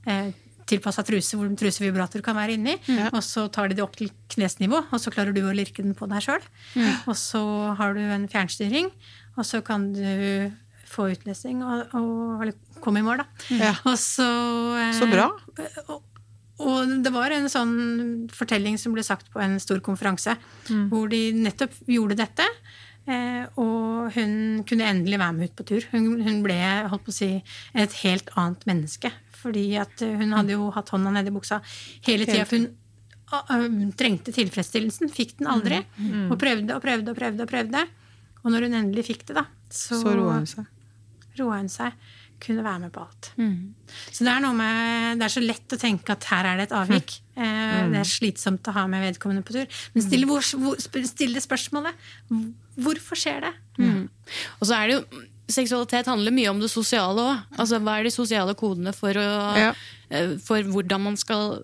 eh, tilpassa truse hvor trusevibrator kan være inni. Og så tar de det opp til knesnivå, og så klarer du å lirke den på deg sjøl. Og så har du en fjernstyring, og så kan du få utlesing og, og eller komme i mål, da. Ja. Og så eh, Så bra. og, og det var en sånn fortelling som ble sagt på en stor konferanse, hvor de nettopp gjorde dette. Eh, og hun kunne endelig være med ut på tur. Hun, hun ble holdt på å si, et helt annet menneske. Fordi at hun hadde jo hatt hånda nedi buksa hele tida. Hun trengte tilfredsstillelsen. Fikk den aldri. Og prøvde og prøvde og prøvde. Og prøvde. Og når hun endelig fikk det, da, så, Så roa hun seg. roa hun seg. Kunne være med på alt. Så det er noe med Det er så lett å tenke at her er det et avvik. Eh, Det er slitsomt å ha med vedkommende på tur. Men stille, hvor, hvor, sp- stille spørsmålet hvorfor skjer det? Mm. Og så er det jo Seksualitet handler mye om det sosiale òg. Altså, hva er de sosiale kodene for, å, Ja. eh, for hvordan man skal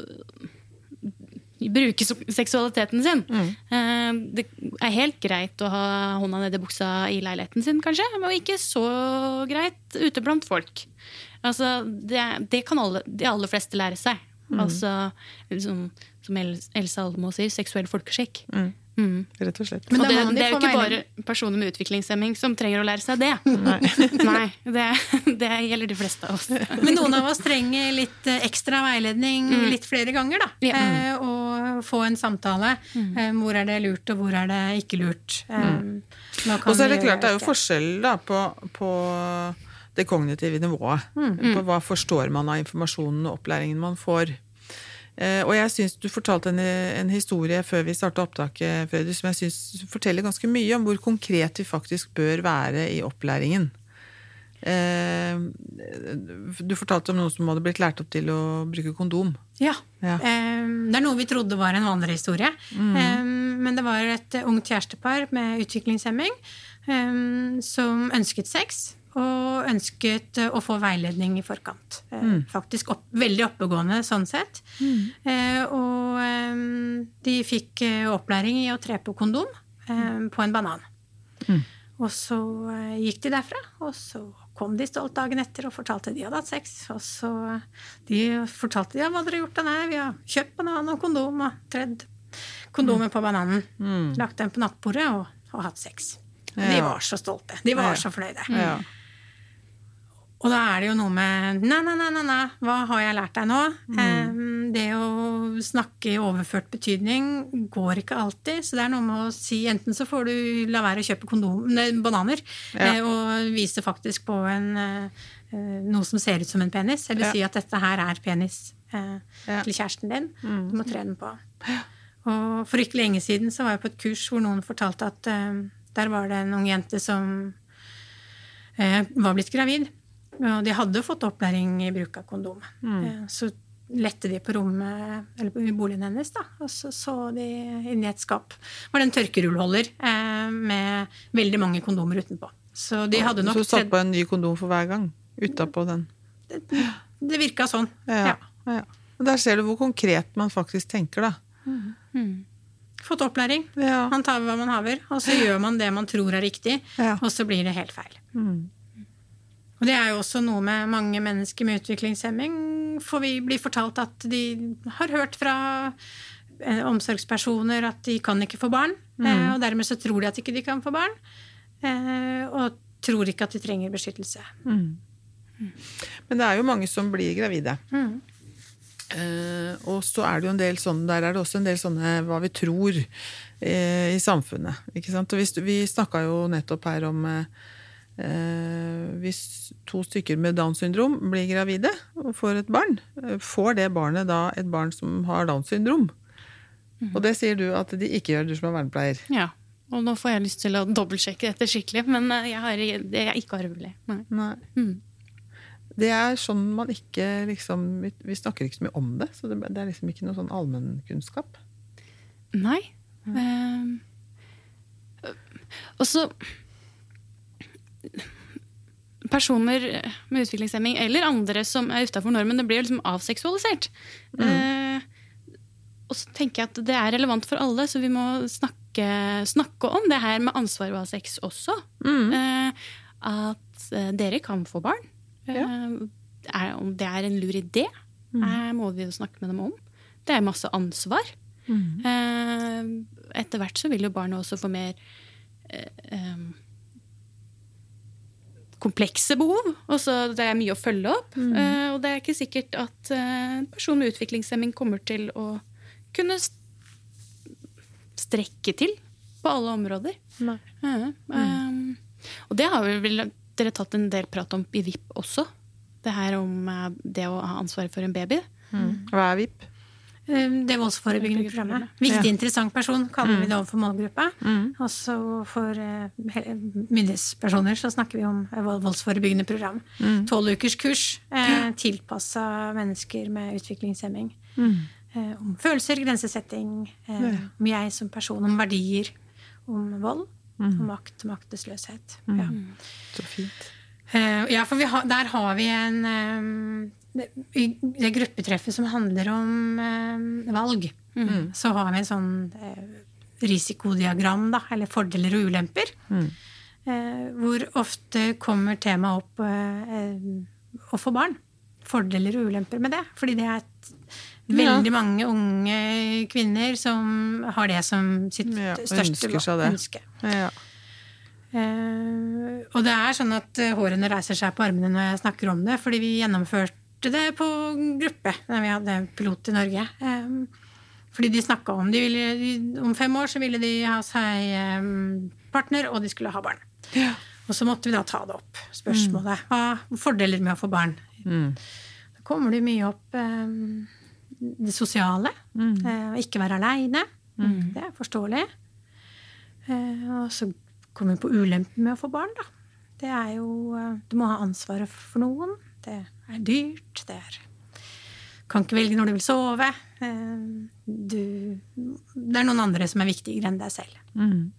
bruke seksualiteten sin? Mm. Det er helt greit å ha hånda nedi buksa i leiligheten sin, kanskje, men ikke så greit ute blant folk. Altså, det, det kan alle, de aller fleste lære seg. Altså, som, som El- Else Almo sier, seksuell folkeskikk. Rett og slett. Men og det, det er jo ikke bare personer med utviklingshemming som trenger å lære seg det. Nei, det, det gjelder de fleste av oss. Men noen av oss trenger litt eh, ekstra veiledning litt flere ganger, da. Ja. Eh, og få en samtale. Eh, hvor er det lurt, og hvor er det ikke lurt? Eh, hva Og så er det klart, det er jo forskjell da, på, på det kognitive nivået. På hva forstår man av informasjonen og opplæringen man får. Eh, og jeg syns du fortalte en, en historie før vi starta opptaket, Fredrik, som jeg syns forteller ganske mye om hvor konkret vi faktisk bør være i opplæringen. Eh, du fortalte om noen som hadde blitt lært opp til å bruke kondom. Ja. Ja. Eh, det er noe vi trodde var en vandrehistorie. Mm. men det var et ungt kjærestepar med utviklingshemming eh, som ønsket sex. Og ønsket eh, å få veiledning i forkant. Mm. Faktisk opp, veldig oppegående sånn sett. Eh, og eh, de fikk eh, opplæring i å tre på kondom eh, på en banan. Og så eh, gikk de derfra, og så kom de stolt dagen etter og fortalte de hadde hatt sex. Og så de fortalte de ja, hva hadde har gjort? Nei, vi har kjøpt banan og kondom og tredd kondomer på bananen. Lagt den på nattbordet og, og hatt sex. De var så stolte. De var Ja. så fornøyde. Ja. Og da er det jo noe med Nei, nei, nei, nei, hva har jeg lært deg nå? Mm. det å snakke i overført betydning går ikke alltid. Så det er noe med å si enten så får du la være å kjøpe kondom, nei, bananer Ja. eh, og vise faktisk på en, eh, eh, noe som ser ut som en penis, eller Ja. si at dette her er penis Ja. til kjæresten din. Du må tre den på. Og for ikke lenge siden så var jeg på et kurs hvor noen fortalte at der var det en ung jente som var blitt gravid. Og de hadde fått opplæring i bruk av kondom. Mm. så lette de på rommet, eller på boligen hennes, da, og så så de inni et skap var det en tørkerullholder eh, med veldig mange kondomer utenpå. Så de hadde nok Så satt tredd- på en ny kondom for hver gang utapå den. Det virka sånn. Ja. ja. ja. Der ser du hvor konkret man faktisk tenker, da. Fått opplæring. Ja. Man tar hva man haver, og så gjør man det man tror er riktig, Ja. og så blir det helt feil. Mm. Og det er jo også noe med mange mennesker med utviklingshemming. For vi blir fortalt at de har hørt fra eh, omsorgspersoner at de kan ikke få barn. Eh, og dermed så tror de at ikke de kan få barn. Eh, og tror ikke at de trenger beskyttelse. Men det er jo mange som blir gravide. Mm. Og så er det jo en del sånne, der er det også en del sånne hva vi tror i samfunnet. Ikke sant? Og hvis, vi snakka jo nettopp her om eh, hvis to stykker med Downs syndrom blir gravide og får et barn, eh, får det barnet da et barn som har Downs syndrom? Og det sier du at de ikke gjør, du som er vernepleier. Ja. Og nå får jeg lyst til å dobbeltsjekke dette skikkelig, men eh, jeg, har, det er ikke arvelig. Nei. Nei. Mm. Det er sånn man ikke liksom Vi, snakker ikke så mye om det, så det, er liksom ikke noe sånn allmennkunnskap. Nei. Ehm, og så Personer med utviklingshemming eller andre som er utafor normen, det blir liksom avseksualisert. Eh, og så tenker jeg at det er relevant for alle, så vi må snakke, snakke om det her med ansvar å ha sex også. Eh, at eh, dere kan få barn. Eh, er, om det er en lur idé, eh, må vi jo snakke med dem om. Det er masse ansvar. Eh, etter hvert så vil jo barnet også få mer eh, komplekse behov. Og så det er mye å følge opp. Eh, og det er ikke sikkert at en en person med utviklingshemming kommer til å kunne st- strekke til på alle områder. Nei. um, og det har vi vel dere tatt en del prat om i VIP også. Det her om eh, det å ha ansvaret for en baby. Hva er VIP? Eh, Det voldsforebyggende programmet. Viktig, interessant person kaller vi det overfor målgruppa. Og så for eh, myndighetspersoner så snakker vi om eh, voldsforebyggende program. Tolv ukers kurs eh, tilpassa mennesker med utviklingshemming. Eh, om følelser, grensesetting, eh, om jeg som person, om verdier, om vold, om makt, maktesløshet. Ja. Så fint. Eh, ja, for vi har, der har vi en eh, det, gruppetreffet som handler om eh, valg, så har vi en sånn eh, risikodiagram, da, eller fordeler og ulemper. Eh, hvor ofte kommer temaet opp eh, å få barn. Fordeler og ulemper med det. Fordi det er et veldig mange unge kvinner som har det som sitt Ja, største ønske. Ja. Eh, og det er sånn at eh, hårene reiser seg på armene når jeg snakker om det, fordi vi gjennomførte det på gruppe da vi hadde pilot i Norge. Eh, fordi de snakka om de ville, de, Om fem år så ville de ha seg eh, partner, og de skulle ha barn. Ja. Og så måtte vi da ta det opp, spørsmålet. Hva er fordeler med å få barn? Mm. Da kommer det mye opp eh, det sosiale. Mm. Å ikke være aleine. Det er forståelig. Eh, og så kommer vi på ulempen med å få barn, da. Det er jo eh, Du må ha ansvaret for noen. Det er dyrt. Det er Kan ikke velge når du vil sove. Eh, du Det er noen andre som er viktigere enn deg selv. Mm.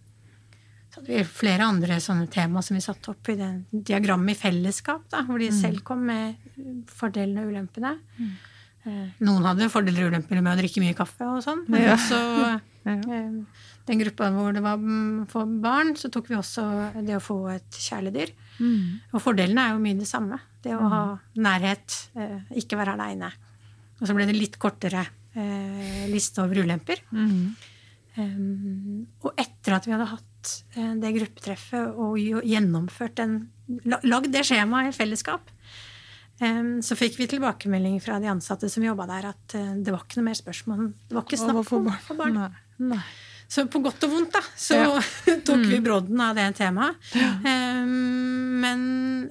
Så hadde vi flere andre sånne tema som vi satte opp i det diagrammet i fellesskap, da, hvor de selv kom med fordelene og ulempene. Mm. Noen hadde fordeler og ulemper med å drikke mye kaffe og sånn. Men Ja. også eh, den gruppa hvor det var mm, for barn, så tok vi også det å få et kjæledyr. Og fordelene er jo mye det samme. Det å ha nærhet, eh, ikke være aleine. Og så ble det litt kortere eh, liste over ulemper. Um, og etter at vi hadde hatt det gruppetreffet og gjennomført den, lagd det skjemaet i fellesskap, um, så fikk vi tilbakemelding fra de ansatte som jobba der, at det var ikke noe mer spørsmål. Det var ikke snakk om å få barn. Nei. Nei. Så på godt og vondt, da, så tok vi brodden av det temaet. Um, men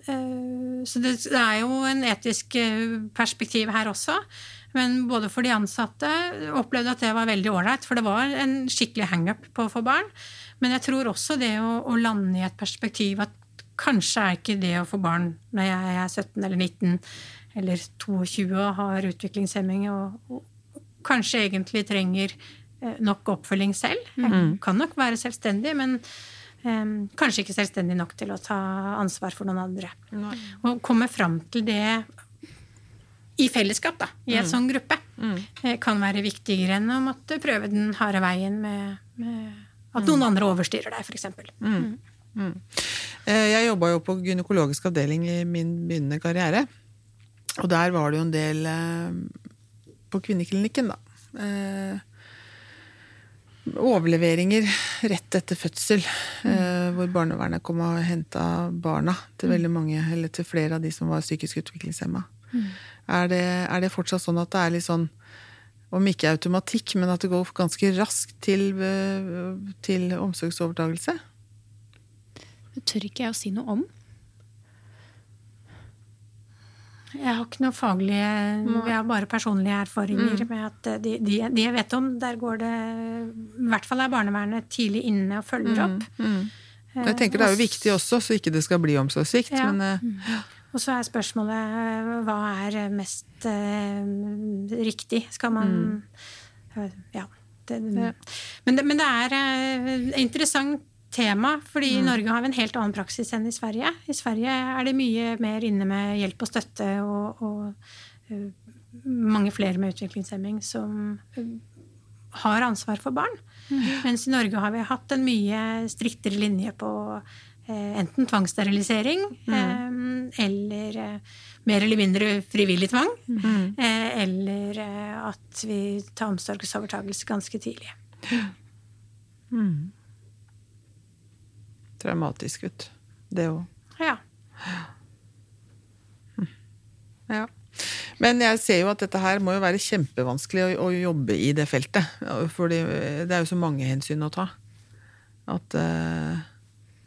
uh, Så det, det er jo en etisk uh, perspektiv her også. Men både for de ansatte opplevde at det var veldig ålreit, for det var en skikkelig hangup på å få barn. Men jeg tror også det å, å lande i et perspektiv at kanskje er ikke det å få barn når jeg er 17 eller 19 eller 22 og har utviklingshemming og, og kanskje egentlig trenger eh, nok oppfølging selv. Jeg kan nok være selvstendig, men eh, kanskje ikke selvstendig nok til å ta ansvar for noen andre. Nei. Og komme fram til det i fellesskap, da, i en sånn gruppe, mm. kan være viktigere enn å måtte prøve den harde veien med, med at noen andre overstyrer deg, f.eks. Eh, Jeg jobba jo på gynekologisk avdeling i min begynnende karriere. Og der var det jo en del eh, på kvinneklinikken, da. Overleveringer rett etter fødsel, eh, hvor barnevernet kom og henta barna til veldig mange, eller til flere av de som var psykisk utviklingshemma. Er, det, er det fortsatt sånn at det er litt sånn om ikke automatikk, men at det går ganske raskt til, eh, til omsorgsovertakelse? Det tør ikke jeg å si noe om. Jeg har ikke noe faglige Vi har bare personlige erfaringer med at de, de, de jeg vet om, der går det I hvert fall er barnevernet tidlig inne og følger opp. Jeg tenker det er jo viktig også, så ikke det skal bli omsorgssvikt. Ja. Men eh, Og så er spørsmålet eh, hva er mest eh, riktig? Skal man eh, Ja. Det, Men, det, men det er eh, interessant tema, fordi i Norge har vi en helt annen praksis enn i Sverige. I Sverige er det mye mer inne med hjelp og støtte og, og uh, mange flere med utviklingshemming som uh, har ansvar for barn. Mens i Norge har vi hatt en mye striktere linje på uh, enten tvangssterilisering eh, eller mer eller mindre frivillig tvang. Eh, eller at vi tar omsorgsovertagelse ganske tidlig. Traumatisk ut. Det òg. Ja. Ja. Men jeg ser jo at dette her må jo være kjempevanskelig å, å jobbe i det feltet. For det er jo så mange hensyn å ta. At uh,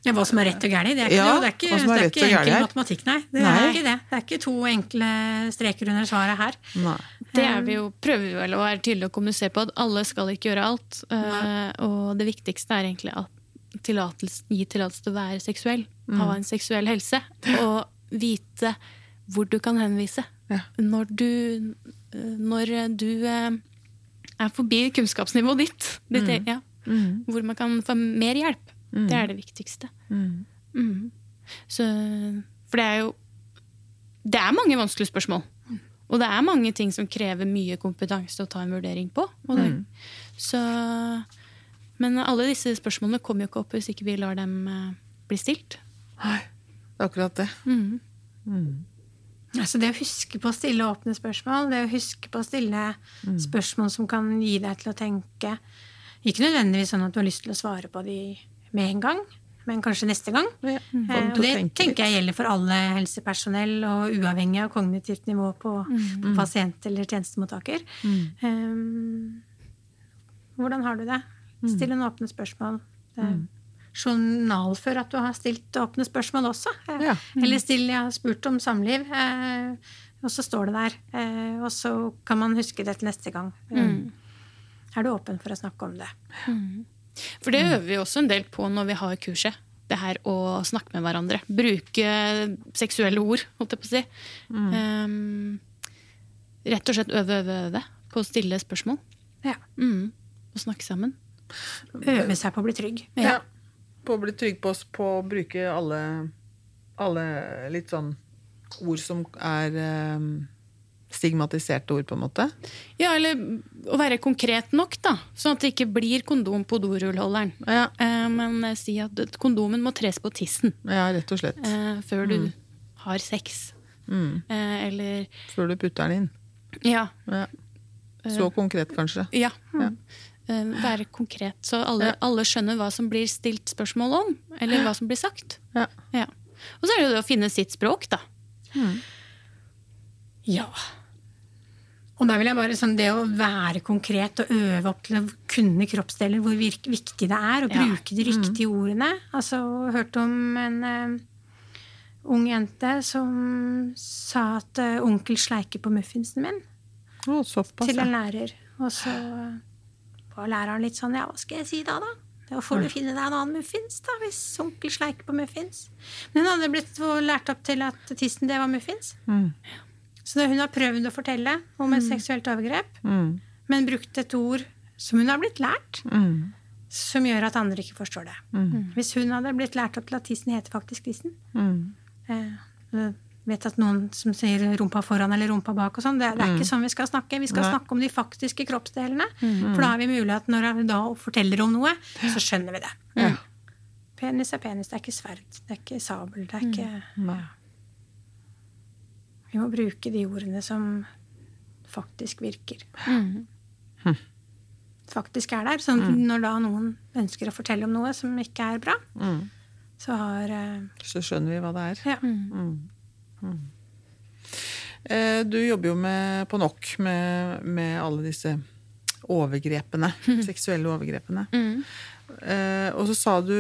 Ja, Hva som er rett og galt, det er ikke, Ja, det er ikke, er det er ikke enkel her. matematikk, nei. Det Nei. er ikke det. Det er ikke to enkle streker under svaret her. Nei. Det er vi jo, prøver vi vel å være tydelige og kommunisere på, at alle skal ikke gjøre alt. Uh, og det viktigste er egentlig at tillatelse, gi tillatelse til å være seksuell. Ha en seksuell helse. Og vite hvor du kan henvise. Ja. Når du, når du eh, er forbi kunnskapsnivået ditt. ditt mm. ja. Hvor man kan få mer hjelp. Det er det viktigste. Mhm. Så, for det er jo Det er mange vanskelige spørsmål. Og det er mange ting som krever mye kompetanse å ta en vurdering på. Så, men alle disse spørsmålene kommer jo ikke opp hvis ikke vi lar dem eh, bli stilt. Nei, det er akkurat det. Mhm. Altså det å huske på å stille åpne spørsmål, det å huske på å stille spørsmål som kan gi deg til å tenke Ikke nødvendigvis sånn at du har lyst til å svare på de med en gang, men kanskje neste gang. Ja, Eh, og det tenker jeg gjelder for alle helsepersonell, og uavhengig av kognitivt nivå på på pasient eller tjenestemottaker. Um, hvordan har du det? Still en åpne spørsmål. Mm. er Journalfør at du har stilt åpne spørsmål også. Ja. Mm. Eller still 'jeg har spurt om samliv', eh, og så står det der. Eh, og så kan man huske det til neste gang. Eh, Er du åpen for å snakke om det? For det øver vi også en del på når vi har kurset. Det her å snakke med hverandre. Bruke seksuelle ord, holdt jeg på å si. Um, rett og slett øve, øve, øve på å stille spørsmål. Ja. Mm. Og snakke sammen. Øve seg på å bli trygg. Ja. På å bli trygg på oss på å bruke alle, alle litt sånn ord som er eh, stigmatiserte ord, på en måte. Ja, eller å være konkret nok, da. Sånn at det ikke blir kondom på dorullholderen. Ja, Eh, men eh, si at kondomen må tres på tissen ja rett og slett. eh, før du har sex. Mm. Eh, eller Før du putter den inn. Ja. Ja. Så konkret, kanskje. ja. Ja. Eh, være konkret, så alle, alle skjønner hva som blir stilt spørsmål om. Eller hva som blir sagt. Ja. Ja. Og så er det jo det å finne sitt språk, da. Ja. Og da vil jeg bare sånn, Det å være konkret og øve opp til å kunne kroppsdeler, hvor viktig det er Ja. bruke de riktige ordene. Altså, hørte om en uh, ung jente som sa at uh, onkel sleiker på muffinsen min Å, såpass. til en lærer. Og så var læreren litt sånn Ja, hva skal jeg si da, da? Da får du finne deg en annen muffins, da, hvis onkel sleiker på muffins. Men hun hadde blitt lært opp til at tissen, det var muffins. Mm. Så hun har prøvd å fortelle om et seksuelt overgrep, Mm. men brukt et ord som hun har blitt lært, Mm. som gjør at andre ikke forstår det. Mm. Hvis hun hadde blitt lært opp til at tissen heter faktisk tissen Mm. eh, vet at noen som sier rumpa foran eller rumpa bak og sånn, det, det er ikke sånn vi skal snakke. Vi skal Nei. snakke om de faktiske kroppsdelene. For da har vi mulighet, når vi da forteller om noe, så skjønner vi det. Ja. Penis er penis, det er ikke sverd, det er ikke sabel, det er ikke ja. Vi må bruke de ordene som faktisk virker. Mm. Faktisk er der. Sånn at når da noen ønsker å fortelle om noe som ikke er bra, Mm. så har eh, Så skjønner vi hva det er. Ja. Eh, Du jobber jo med, på nok med, med alle disse overgrepene. Seksuelle overgrepene. Mm. Uh, og så sa du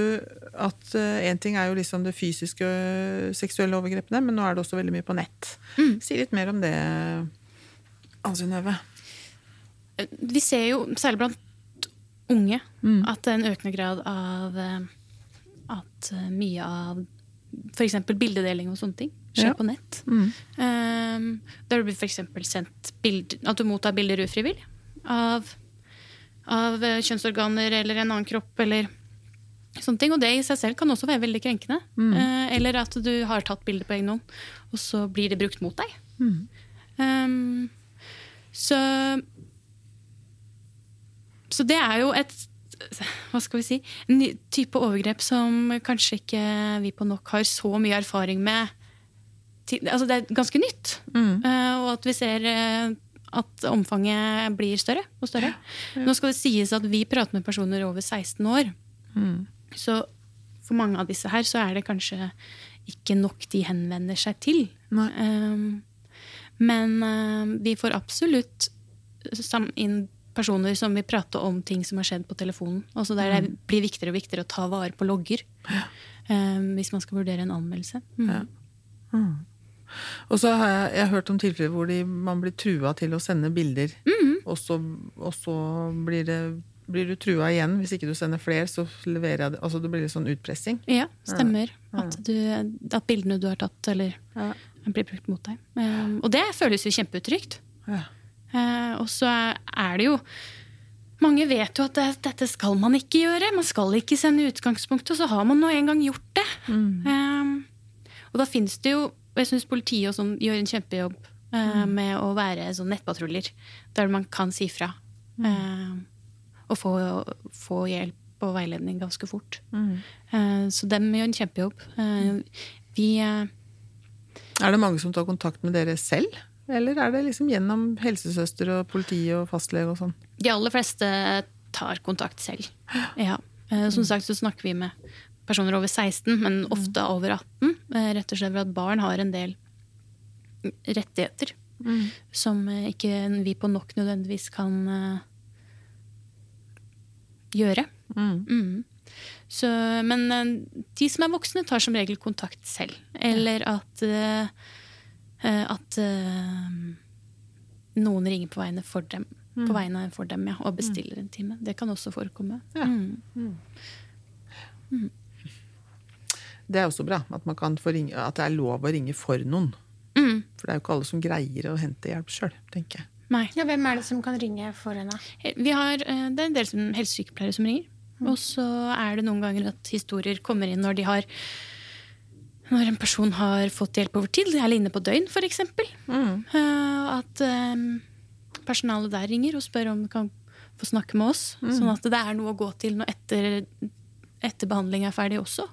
at én ting er jo liksom det fysiske uh, seksuelle overgrepene, men nå er det også veldig mye på nett. Mm. Si litt mer om det, Ann Synnøve. Vi ser jo, særlig blant unge, Mm. at det er en økende grad av eh, at eh, mye av f.eks. bildedeling og sånne ting skjer Ja. på nett. Mm. Um, der det blir f.eks. sendt bilder, at du mottar bilder ufrivillig av, av eh, kjønnsorganer eller en annen kropp eller sånne ting. Og det i seg selv kan også være veldig krenkende. Eh, eller at du har tatt bilde på egen hånd, og så blir det brukt mot deg. Um, så Så det er jo et hva skal vi si, en type overgrep som kanskje ikke vi på nok har så mye erfaring med. Altså det er ganske nytt. Mm. Eh, og at vi ser eh, at omfanget blir større og større. Nå skal det sies at vi prater med personer over 16 år. Mm. Så for mange av disse her så er det kanskje ikke nok de henvender seg til. Um, men uh, vi får absolutt inn personer som vil prate om ting som har skjedd på telefonen. Også der det blir viktigere og viktigere å ta vare på logger. um, hvis man skal vurdere en anmeldelse. Mm. Ja. Og så har jeg, jeg har hørt om tilfeller hvor de, man blir trua til å sende bilder, Mm. og så, og så blir, det, blir du trua igjen. Hvis ikke du sender flere, så leverer jeg det. Altså det blir litt sånn utpressing. Ja, stemmer. At, du, at bildene du har tatt, eller Ja. blir brukt mot deg. Um, og det føles jo kjempeutrygt. Ja. Uh, og så er- det jo Mange vet jo at det, dette skal man ikke gjøre. Man skal ikke sende utgangspunktet, og så har man nå en gang gjort det. Um, og da finnes det jo Og jeg syns politiet og sånn gjør en kjempejobb eh, med å være sånn nettpatruljer. Der man kan si fra. Uh, og få, få hjelp og veiledning ganske fort. Mm. Eh, så dem gjør en kjempejobb. Eh, vi Er det mange som tar kontakt med dere selv? Eller er det liksom gjennom helsesøster og politi og fastlege og sånn? De aller fleste tar kontakt selv. Ja. Som sagt så snakker vi med personer over 16, men ofte over 18. eh, Rett og slett for at barn har en del rettigheter som eh, ikke vi på nok nødvendigvis kan eh, gjøre. Mm. Så, men de som er voksne, tar som regel kontakt selv. Eller at, at noen ringer på vegne for dem. På vegne for dem, ja, og bestiller en time. Det kan også forekomme. Ja. Mm. Det er også bra. At, man kan få ringe, at det er lov å ringe for noen. Mm. For det er jo ikke alle som greier å hente hjelp sjøl, tenker jeg. Nei. Ja, hvem er det som kan ringe for henne? Vi har, eh, det er en del som helsesykepleiere som ringer. Og så er det noen ganger at historier kommer inn når de har når en person har fått hjelp over tid, eller inne på døgn f.eks. Mm. Uh, at um, personalet der ringer og spør om de kan få snakke med oss. Sånn at det er noe å gå til når etter, etter behandling er ferdig også.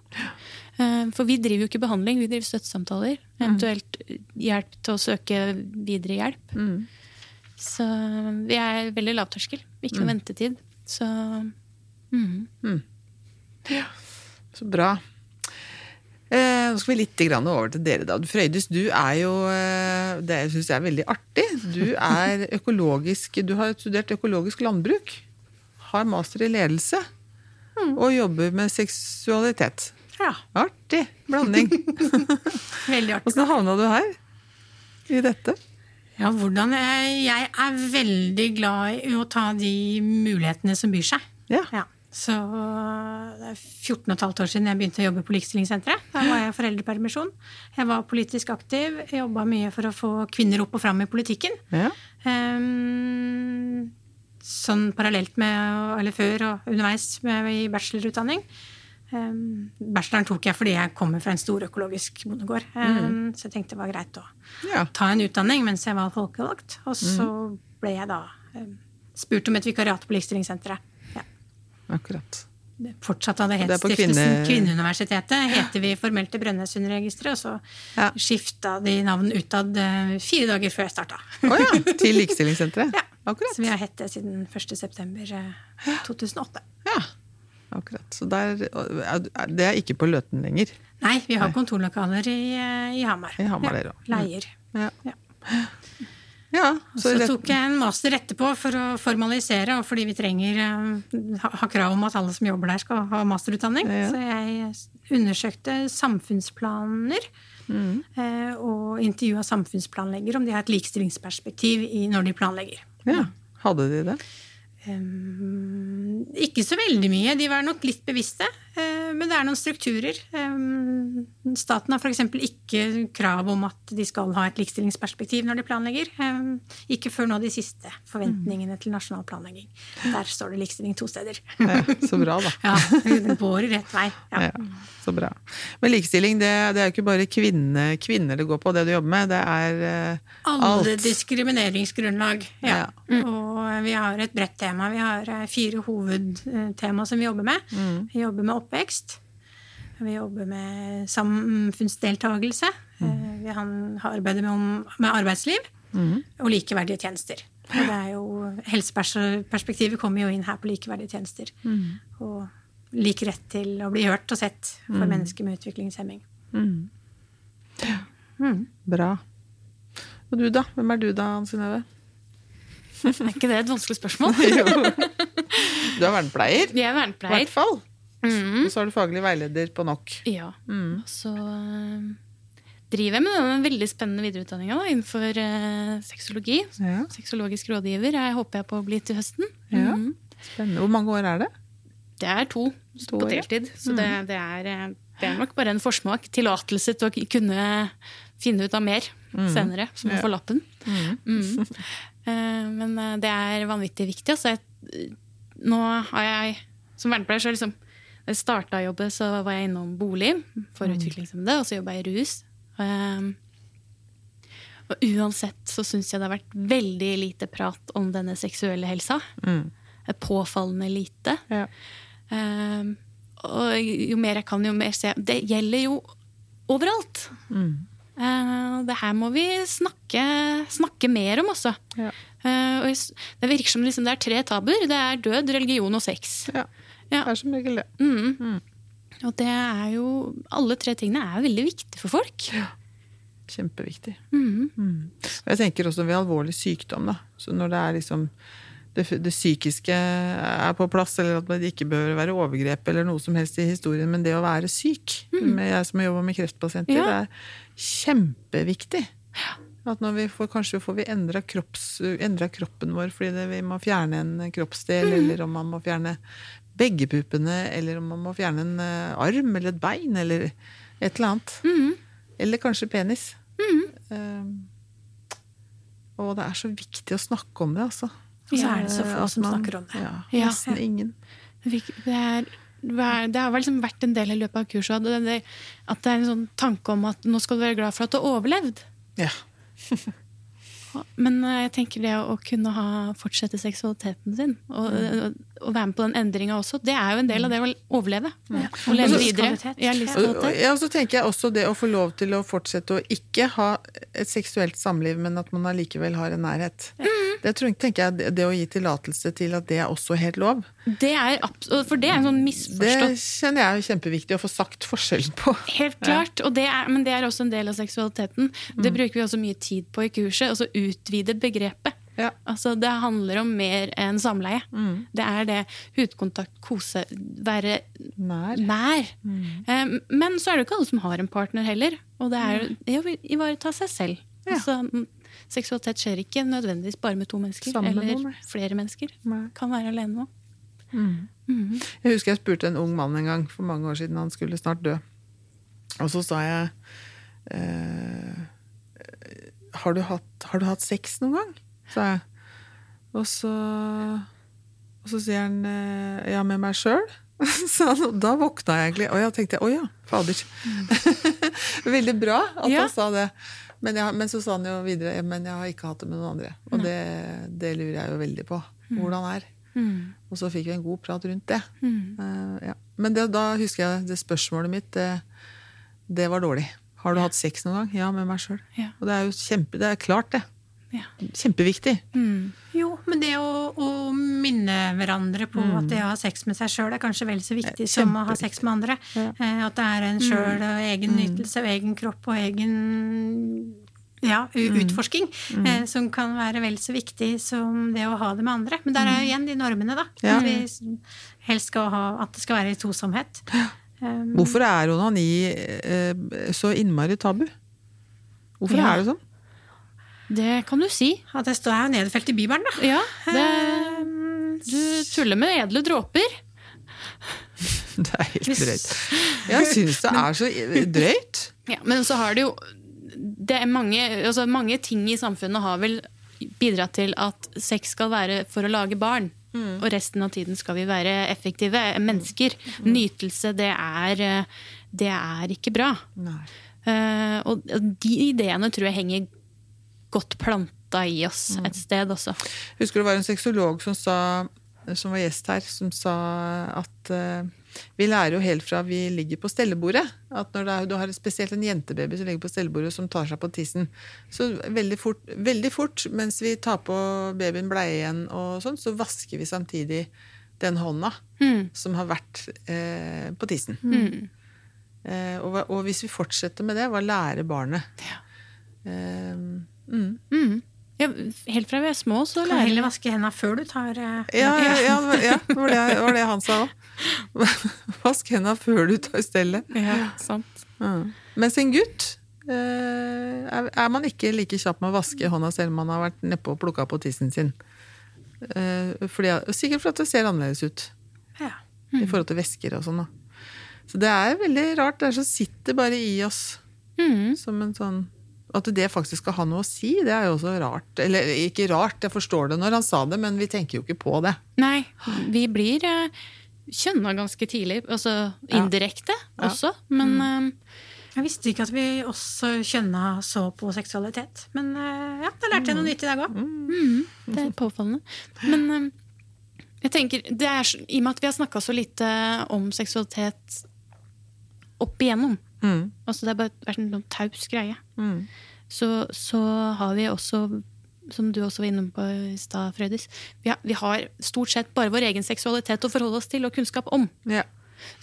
Uh, for vi driver jo ikke behandling, vi driver støttesamtaler. Eventuelt hjelp til å søke videre hjelp. Mm. Så vi er veldig lavterskel. Ikke noe ventetid. Så mm. Så bra. Eh, nå skal vi litt over til dere, da. Frøydis, du er jo eh, Det syns jeg er veldig artig. Du er økologisk Du har studert økologisk landbruk. Har master i ledelse. Og jobber med seksualitet. Ja, Artig blanding. veldig artig. Åssen havna du her? I dette? Ja, hvordan jeg, jeg er veldig glad i å ta de mulighetene som byr seg. Ja. Ja. Så det er 14 15 år siden jeg begynte å jobbe på Likestillingssenteret. Da var jeg foreldrepermisjon. Jeg var politisk aktiv, jobba mye for å få kvinner opp og fram i politikken. ja. Um, sånn parallelt med, eller før og underveis med, i bachelorutdanning. Ehm, bacheloren tok jeg fordi jeg kommer fra en stor økologisk bondegård. Ehm, Så jeg tenkte det var greit å ja. ta en utdanning mens jeg var folkevalgt. Og så ble jeg da um, spurt om et vikariat på Likestillingssenteret. Ja. Akkurat. Fortsatt hadde Det het Stiftelsen kvinne- Kvinneuniversitetet. Heter vi formelt til Brønnøysundregisteret, og så Ja. skifta de navn utad eh, fire dager før jeg starta. Å ja. Til Likestillingssenteret? Ja. Akkurat. Så vi har hett det siden 1. september eh, 2008. Ja. Akkurat. Så der, er- det er ikke på Løten lenger. Nei, vi har kontorlokaler i, eh, i Hamar. I Hamar, ja. Leier. Ja. Ja. ja Så så tok jeg en master etterpå for å formalisere, og fordi vi trenger eh, ha, ha krav om at alle som jobber der, skal ha masterutdanning. Så jeg undersøkte samfunnsplaner. Mm. eh, Og intervjua samfunnsplanlegger om de har et likestillingsperspektiv i, når de planlegger. ja. Hadde de det? Um, ikke så veldig mye. De var nok litt bevisste. eh, men det er noen strukturer. Staten har f.eks. ikke krav om at de skal ha et likestillingsperspektiv når de planlegger. Um, ikke før nå de siste forventningene til nasjonal planlegging. Der står det likestilling to steder. Ja, så bra, da. Ja, Det går rett vei. Ja. Ja, så bra. Men likestilling, det, det er jo ikke bare kvinne, kvinner det går på, det du jobber med. Det er Alle alt. diskrimineringsgrunnlag. Ja. Ja. Og vi har et bredt tema. Vi har eh, fire hovedtema som vi jobber med. Mm. Vi jobber med oppvekst. Vi jobber med samfunnsdeltagelse. Mm. Vi han- har arbeidet med, om, med arbeidsliv. Mm. Og likeverdige tjenester. Og det er jo, helseperspektivet kommer jo inn her på likeverdige tjenester. Mm. Og lik rett til å bli hørt og sett for mennesker med utviklingshemming. Bra. Og du, da? Hvem er du, da, Synnøve? er ikke det et vanskelig spørsmål? Jo. Du er vernepleier, Vi er i hvert vernepleier. fall. Mhm. Og så er du faglig veileder på NOK. Ja. Så eh, driver jeg med denne veldig spennende videreutdanninga innenfor uh, sexologi. Ja. Sexologisk rådgiver jeg håper jeg på å bli til høsten. Ja. Mm. Spennende. Hvor mange år er det? Det er to, To på år, ja. deltid. Så det, det, er, eh, det er nok bare en forsmak. Tillatelse til å kunne finne ut av mer senere, som man Ja. får lappen. Mm. uh, Men det er vanvittig viktig. Altså, jeg, nå har jeg som vernepleier så liksom Da jeg starta å jobbe, så var jeg innom bolig for utviklingshemmede, og så jobba jeg i rus. Um, og uansett så syns jeg det har vært veldig lite prat om denne seksuelle helsa. Mm. Påfallende lite. Ja. Um, og jo mer jeg kan, jo mer ser jeg Det gjelder jo overalt. Mm. Uh, det her må vi snakke, snakke mer om, også. Ja. Uh, det virker som liksom det er tre tabuer. Det er død, religion og sex. ja. Ja. Det er som regel det. Mm. Og det er jo Alle tre tingene er veldig viktige for folk. Kjempeviktig. Mm. Og jeg tenker også ved alvorlig sykdom, da. Så når det er liksom det, det psykiske er på plass, eller at det ikke bør være overgrep eller noe som helst i historien, men det å være syk, mm. jeg som jobber med kreftpasienter, Ja. det er kjempeviktig. At når vi får, kanskje får vi endra, kroppen vår fordi det, vi må fjerne en kroppsdel, eller om man må fjerne begge puppene, eller om man må fjerne en eh, arm eller et bein, eller et eller annet. Mm. Eller kanskje penis. Um, og det er så viktig å snakke om det, altså. Og så er det så få At som man- snakker om det. Ja, Ja. nesten ingen. Det er, det har vel liksom vært en del i løpet av kurset at det er en sånn tanke om at nå skal du være glad for at du har overlevd. Ja. Men eh, jeg tenker det å kunne ha, fortsette seksualiteten sin og, mm. og være med på den endringa også, det er jo en del av det å overleve. Å leve Og videre. Ja, ja, og så tenker jeg også det å få lov til å fortsette å ikke ha et seksuelt samliv, men at man allikevel har en nærhet. Det tror tenker jeg, det- det å gi tillatelse til at det er også helt lov, Det er, for det er en sånn det kjenner jeg er kjempeviktig å få sagt forskjellen på. Helt klart, og det er, men det er også en del av seksualiteten. Det bruker vi også mye tid på i kurset. Altså utvide begrepet. Ja. Altså, det handler om mer enn samleie. Det er det hudkontakt, kose, være Nær. nær. Mm. Men så er det jo ikke alle som har en partner heller. Og det er jo å ivareta seg selv. Ja. Altså, mm, seksualitet skjer ikke nødvendigvis bare med to mennesker. Sammen med eller noen, flere mennesker. Nei. Kan være alene òg. Jeg husker jeg spurte en ung mann en gang for mange år siden, han skulle snart dø. Og så sa jeg eh, har, du hatt, 'Har du hatt sex noen gang?' sa jeg. Og så, og så sier han eh, 'ja, med meg sjøl'. Så da våkna jeg egentlig. Og jeg tenkte 'å ja, fader'. Veldig bra at Ja. han sa det. Men, jeg, men så sa han jo videre 'men jeg har ikke hatt det med noen andre'. Og det, det lurer jeg jo veldig på. Hvordan er. Og så fikk vi en god prat rundt det. Eh, ja. Men det, da husker jeg det spørsmålet mitt, det, det var dårlig. Har du hatt sex noen gang? Ja, med meg sjøl. Ja. Og det er jo kjempe, det er klart, det. Ja. Kjempeviktig. Jo, men det å, å minne hverandre på at det å ha sex med seg sjøl er kanskje vel så viktig Eh, som å ha sex med andre. Ja. At det er en sjøl og egen nytelse og egen kropp og egen ja, u- utforsking eh, som kan være vel så viktig som det å ha det med andre. Men der er jo igjen de normene, da. Ja. At vi helst skal ha at det skal være i tosomhet. Um, Hvorfor er onani eh, så innmari tabu? Hvorfor Ja. er det sånn? Det kan du si. at det står her nedfelt i Bibelen, da. Ja, det, Um, du tuller med edle dråper. Det er helt drøyt. Jeg syns det er så drøyt. Ja, men så har det jo det er mange, altså mange ting i samfunnet har vel bidratt til at sex skal være for å lage barn. Og resten av tiden skal vi være effektive mennesker. Nytelse, det er, eh, det er ikke bra. Eh, og de ideene tror jeg henger godt planta i oss et sted også. Husker det var en sexolog som, som var gjest her, som sa at uh, vi lærer jo helt fra vi ligger på stellebordet. At når er, du har spesielt en jentebaby som ligger på stellebordet som tar seg på tissen, så veldig fort, veldig fort mens vi tar på babyen bleie igjen, og sånn, så vasker vi samtidig den hånda Mm. som har vært eh, på tissen. Mm. Eh, og, og hvis vi fortsetter med det, hva lærer barnet? Ja. Eh, mm. Mm. Ja, helt fra vi er små, så Kan heller vaske hendene før du tar eh, Ja, ja, ja, ja det var det, var det han sa òg. Vask hendene før du tar stellet. Ja, sant. Mm. Mens en gutt eh, er, man ikke like kjapp med å vaske hånda selv om man har vært nedpå og plukka på tissen sin. Eh, fordi, sikkert fordi det ser annerledes ut ja. i forhold til væsker og sånn. da. Så det er veldig rart. Det er så sitter bare i oss Mm. som en sånn At det faktisk skal ha noe å si, det er jo også rart. Eller ikke rart, jeg forstår det når han sa det, men vi tenker jo ikke på det. Nei, vi blir uh, kjønna ganske tidlig. Altså indirekte også, men eh, Jeg visste ikke at vi også kjønna så på seksualitet. Men eh, ja, da lærte jeg noe nytt i dag òg. det er påfallende. Men eh, jeg tenker, det er, i og med at vi har snakka så lite om seksualitet opp igjennom, Mm. Altså Det har bare vært en sånn taus greie. Mm. Så, så har vi også, som du også var inne på i stad, Frøydis, vi, har- vi har stort sett bare vår egen seksualitet å forholde oss til og kunnskap om. Ja.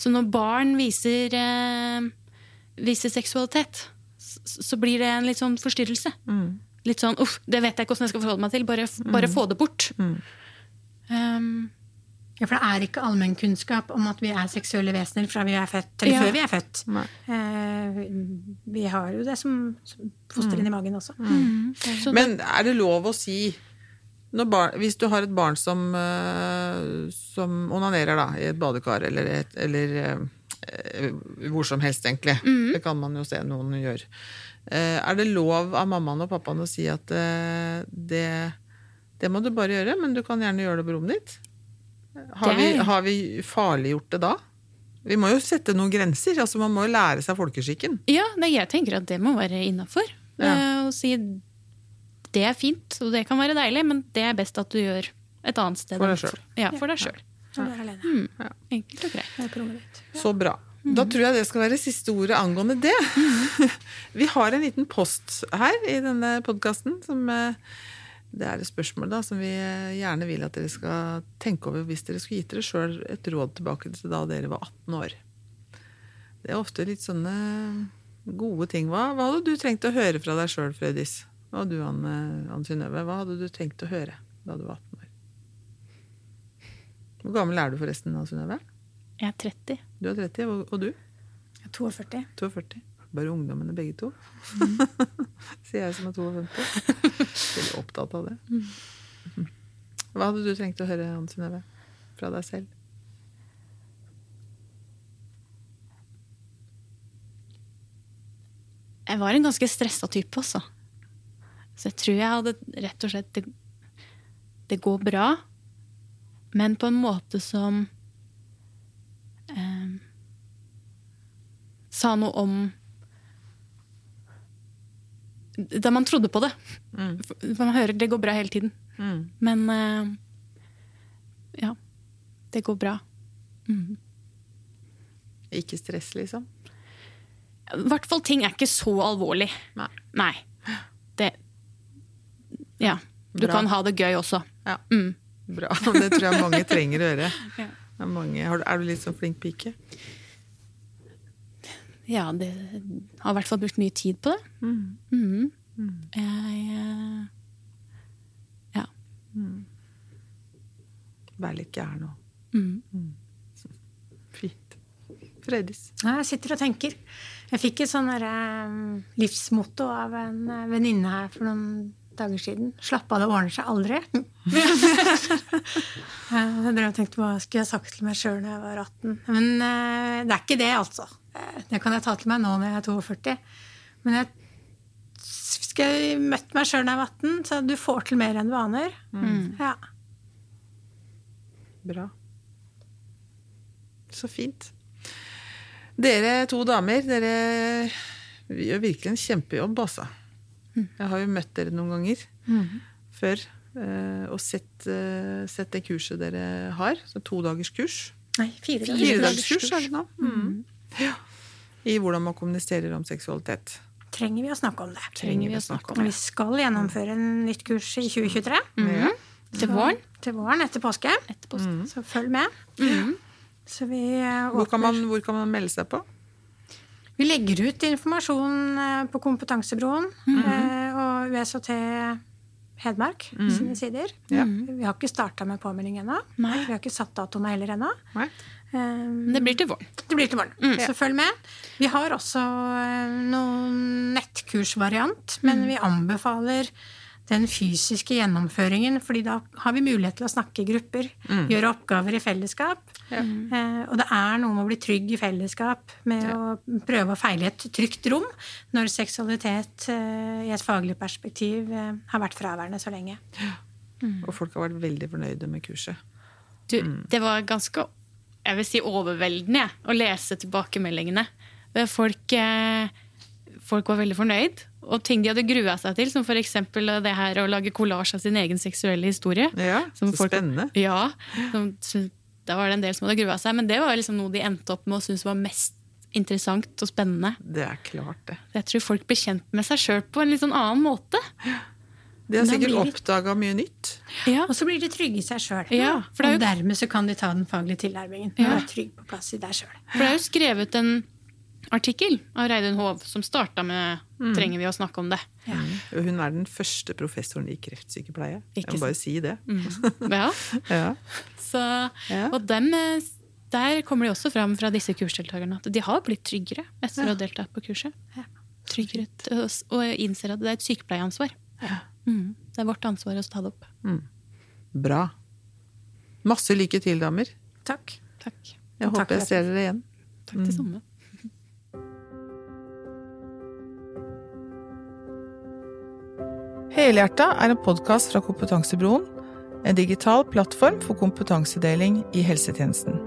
Så når barn viser, eh, viser seksualitet, så, så blir det en litt sånn forstyrrelse. Mm. Litt sånn uff, det vet jeg ikke hvordan jeg skal forholde meg til. Bare, bare få det bort. Mm. Um, Ja, For det er ikke allmennkunnskap om at vi er seksuelle vesener fra vi er født, eller Ja. før vi er født. Eh, vi har jo det som, som foster inn i magen også. så Men er det lov å si når barn, Hvis du har et barn som, eh, som onanerer da, i et badekar eller, et, eller eh, hvor som helst, egentlig. Det kan man jo se noen gjør. Eh, er det lov av mammaen og pappaen å si at det, det må du bare gjøre, men du kan gjerne gjøre det på rommet ditt? Har vi, har vi farliggjort det da? Vi må jo sette noen grenser. altså Man må jo lære seg folkeskikken. ja, nei, jeg tenker at det må være innafor. Ja. Å si det er fint, og det kan være deilig, men det er best at du gjør et annet sted. For deg sjøl. Ja, for deg sjøl. Mm. Enkelt og greit. Så bra. Da tror jeg det skal være siste ordet angående det. Vi har en liten post her i denne podkasten som eh, Det er et spørsmål da, som vi eh, gjerne vil at dere skal tenke over hvis dere skulle gitt dere sjøl et råd tilbake til da dere var 18 år. Det er ofte litt sånne gode ting. Hva, hva hadde du trengt å høre fra deg sjøl, Frøydis? Hadde du, Anne, Anne Synnøve? Hva hadde du trengt å høre da du var 18 år? Hvor gammel er du forresten, Anne Synnøve? Jeg er 30. Du er 30, og- og du? Jeg er 42. 42. Bare ungdommene begge to. Sier jeg som er 52. Veldig opptatt av det. Hva hadde du trengt å høre, Anne Synnøve? Fra deg selv? Jeg var en ganske stressa type også. Så jeg tror jeg hadde rett og slett Det, det går bra, men på en måte som eh, Sa noe om Da man trodde på det. Mm. Man hører det går bra hele tiden. Mm. Men uh, ja. Det går bra. Mm. Ikke stress, liksom? I hvert fall ting er ikke så alvorlig. Nei. Nei. Det Ja. Du Bra. kan ha det gøy også. Ja, Mm. bra. Det tror jeg mange trenger å høre. Ja. Mange. Er du litt sånn flink pike? Ja, det har i hvert fall brukt mye tid på det. Mm. Mhm. Jeg eh, Ja. Vær litt gæren nå. Mhm. Fint. Fredis? Jeg sitter og tenker. Jeg fikk et sånn um, livsmotto av en eh, venninne her for noen dager siden. Slapp av, det ordner seg aldri. jeg drev og tenkte hva skulle jeg sagt til meg sjøl da jeg var 18. Men uh, det er ikke det, altså. Eh, Det kan jeg ta til meg nå når jeg er 42. Men jeg skal jeg møtt meg sjøl da jeg var 18, så du får til mer enn du aner. Ja. Bra. Så fint. Dere to damer, dere gjør virkelig en kjempejobb, altså. Jeg har jo møtt dere noen ganger før eh, og sett, eh, sett det kurset dere har. Så to dagers kurs. Nei, fire fire, Fire dagers kurs er det nå. Mm. Ja. I hvordan man kommuniserer om seksualitet. Trenger vi å snakke om det? Trenger vi å snakke om det. vi skal gjennomføre en nytt kurs i 2023. Ja. Til våren. Til våren etter påske. Etterpå. Så følg med. Så vi åpner. Hvor, kan man, hvor kan man melde seg på? Vi legger ut informasjon eh, på Kompetansebroen eh, og USHT Hedmark sine sider. Ja. Vi har ikke starta med påmelding ennå. Vi har ikke satt datoen heller ennå. Eh, Men det blir til våren. det blir til morgen, så følg med. Vi har også eh, noen nettkursvariant, men vi anbefaler den fysiske gjennomføringen, fordi da har vi mulighet til å snakke i grupper, gjøre oppgaver i fellesskap. Eh, og det er noe med å bli trygg i fellesskap, med å prøve å feile i et trygt rom, når seksualitet eh, i et faglig perspektiv eh, har vært fraværende så lenge. Og folk har vært veldig fornøyde med kurset. Du, det var ganske jeg vil si overveldende å lese tilbakemeldingene. Folk, eh, folk var veldig fornøyd. Og ting de hadde grua seg til, som f.eks. det her å lage kollasj av sin egen seksuelle historie. Ja, Som så folk- spennende. Ja, som, Da var det en del som hadde grua seg, men det var liksom noe de endte opp med å synes var mest interessant og spennende. Det er klart, det. Jeg tror folk blir kjent med seg sjøl på en litt sånn annen måte. De har sikkert blir oppdaga mye nytt. Ja, Og så blir de trygge i seg sjøl. Ja, jo... Og dermed så kan de ta den faglige tilnærmingen. Og Ja. være trygg på plass i deg sjøl. For det er jo skrevet en artikkel av Reidun Hov som starta med 'Trenger vi å snakke om det?' Ja. Hun er den første professoren i kreftsykepleie. Jeg må bare si det. Ja, Ja. så, Og dem, der kommer det også fram fra disse kursdeltakerne at de har blitt tryggere etter å ha deltatt på kurset. Tryggere og innser at det er et sykepleieansvar. Mm. Det er vårt ansvar å ta det opp. Bra. Masse lykke til, damer. Takk. Takk. Jeg håper takk jeg ser dere igjen. Takk det samme. Helhjerta er en podkast fra Kompetansebroen, en digital plattform for kompetansedeling i helsetjenesten.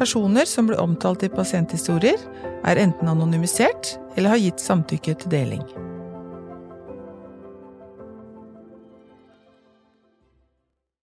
Personer som blir omtalt i pasienthistorier, er enten anonymisert eller har gitt samtykke til deling.